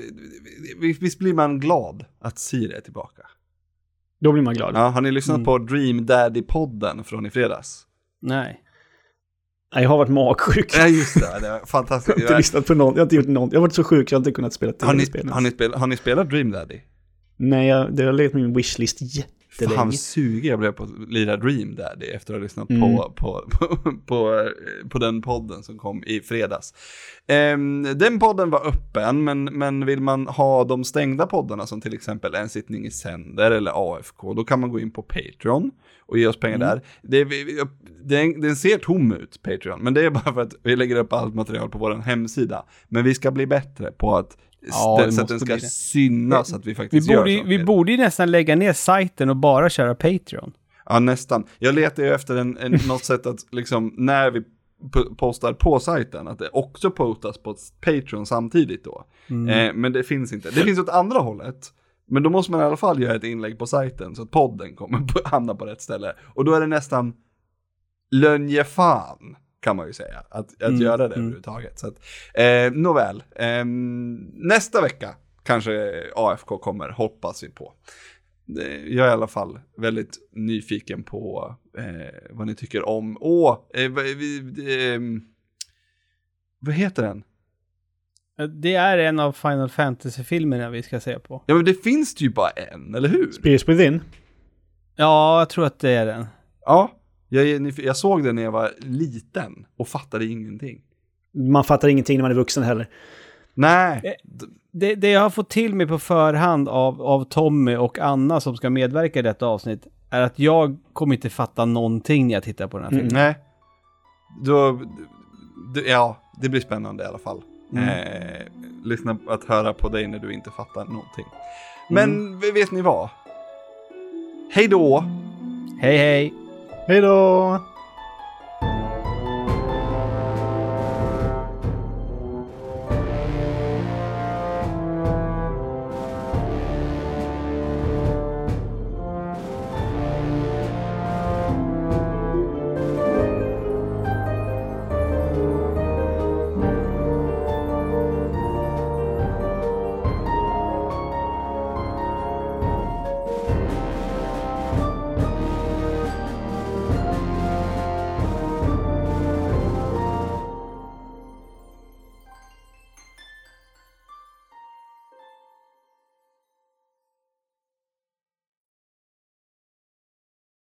A: visst blir man glad att Siri är tillbaka?
C: Då blir man glad.
A: Ja, har ni lyssnat
B: Mm.
A: på Dream Daddy-podden från i fredags?
B: Nej.
C: Jag har varit magsjuk.
A: Ja, just det. Det var fantastiskt.
C: Jag har inte lyssnat på någon. Jag har inte gjort någon. Jag har varit så sjuk, jag har inte kunnat spela tv-spel.
A: har, ni spel, har ni spelat Dream Daddy?
C: Nej, jag, det har legat på min wishlist jättelänge.
A: Fan sugen jag blev på att lira Dream Daddy efter att ha lyssnat
C: Mm.
A: på, på, på, på, eh, på den podden som kom i fredags. Ehm, den podden var öppen, men, men vill man ha de stängda poddarna som till exempel En sittning i sänder eller AFK, då kan man gå in på Patreon och ge oss pengar
C: Mm.
A: där. Det, vi- vi- den, den ser tom ut, Patreon, men det är bara för att vi lägger upp allt material på vår hemsida. Men vi ska bli bättre på att,
B: Ja,
A: den, så att den ska synas att vi
B: Vi
A: faktiskt
B: borde,
A: gör
B: vi borde ju nästan lägga ner sajten och bara köra Patreon.
A: Ja, nästan. Jag letar ju efter en, en, något sätt att liksom, när vi postar på sajten, att det också postas på Patreon samtidigt då. Eh, men det finns inte. Det finns åt andra hållet. Men då måste man i alla fall göra ett inlägg på sajten så att podden kommer på, hamna på rätt ställe. Och då är det nästan lönnjefan kan man ju säga, att, att
B: Mm,
A: göra det
B: mm.
A: överhuvudtaget. Så att, eh, nåväl, Ehm, nästa vecka kanske AFK kommer, hoppas vi på. Jag är i alla fall väldigt nyfiken på eh, vad ni tycker om, åh, eh, vad- vi- ehm, vad heter den?
B: Det är en av Final Fantasy-filmerna vi ska se på.
A: Ja men det finns ju bara en, eller hur?
C: Spirits Within.
B: Ja, jag tror att det är den.
A: Ja, jag, jag såg den när jag var liten och fattade ingenting.
C: Man fattar ingenting när man är vuxen heller.
A: Nej,
B: Eh, Det, det jag har fått till mig på förhand av, av Tommy och Anna som ska medverka i detta avsnitt är att jag kommer inte fatta någonting när jag tittar på den här filmen.
A: nej. Då, d- ja, det blir spännande i alla fall.
B: Mm.
A: Eh, lyssna att höra på dig när du inte fattar någonting. Men vet ni vad? Hej då!
B: Hej hej!
C: Hej då!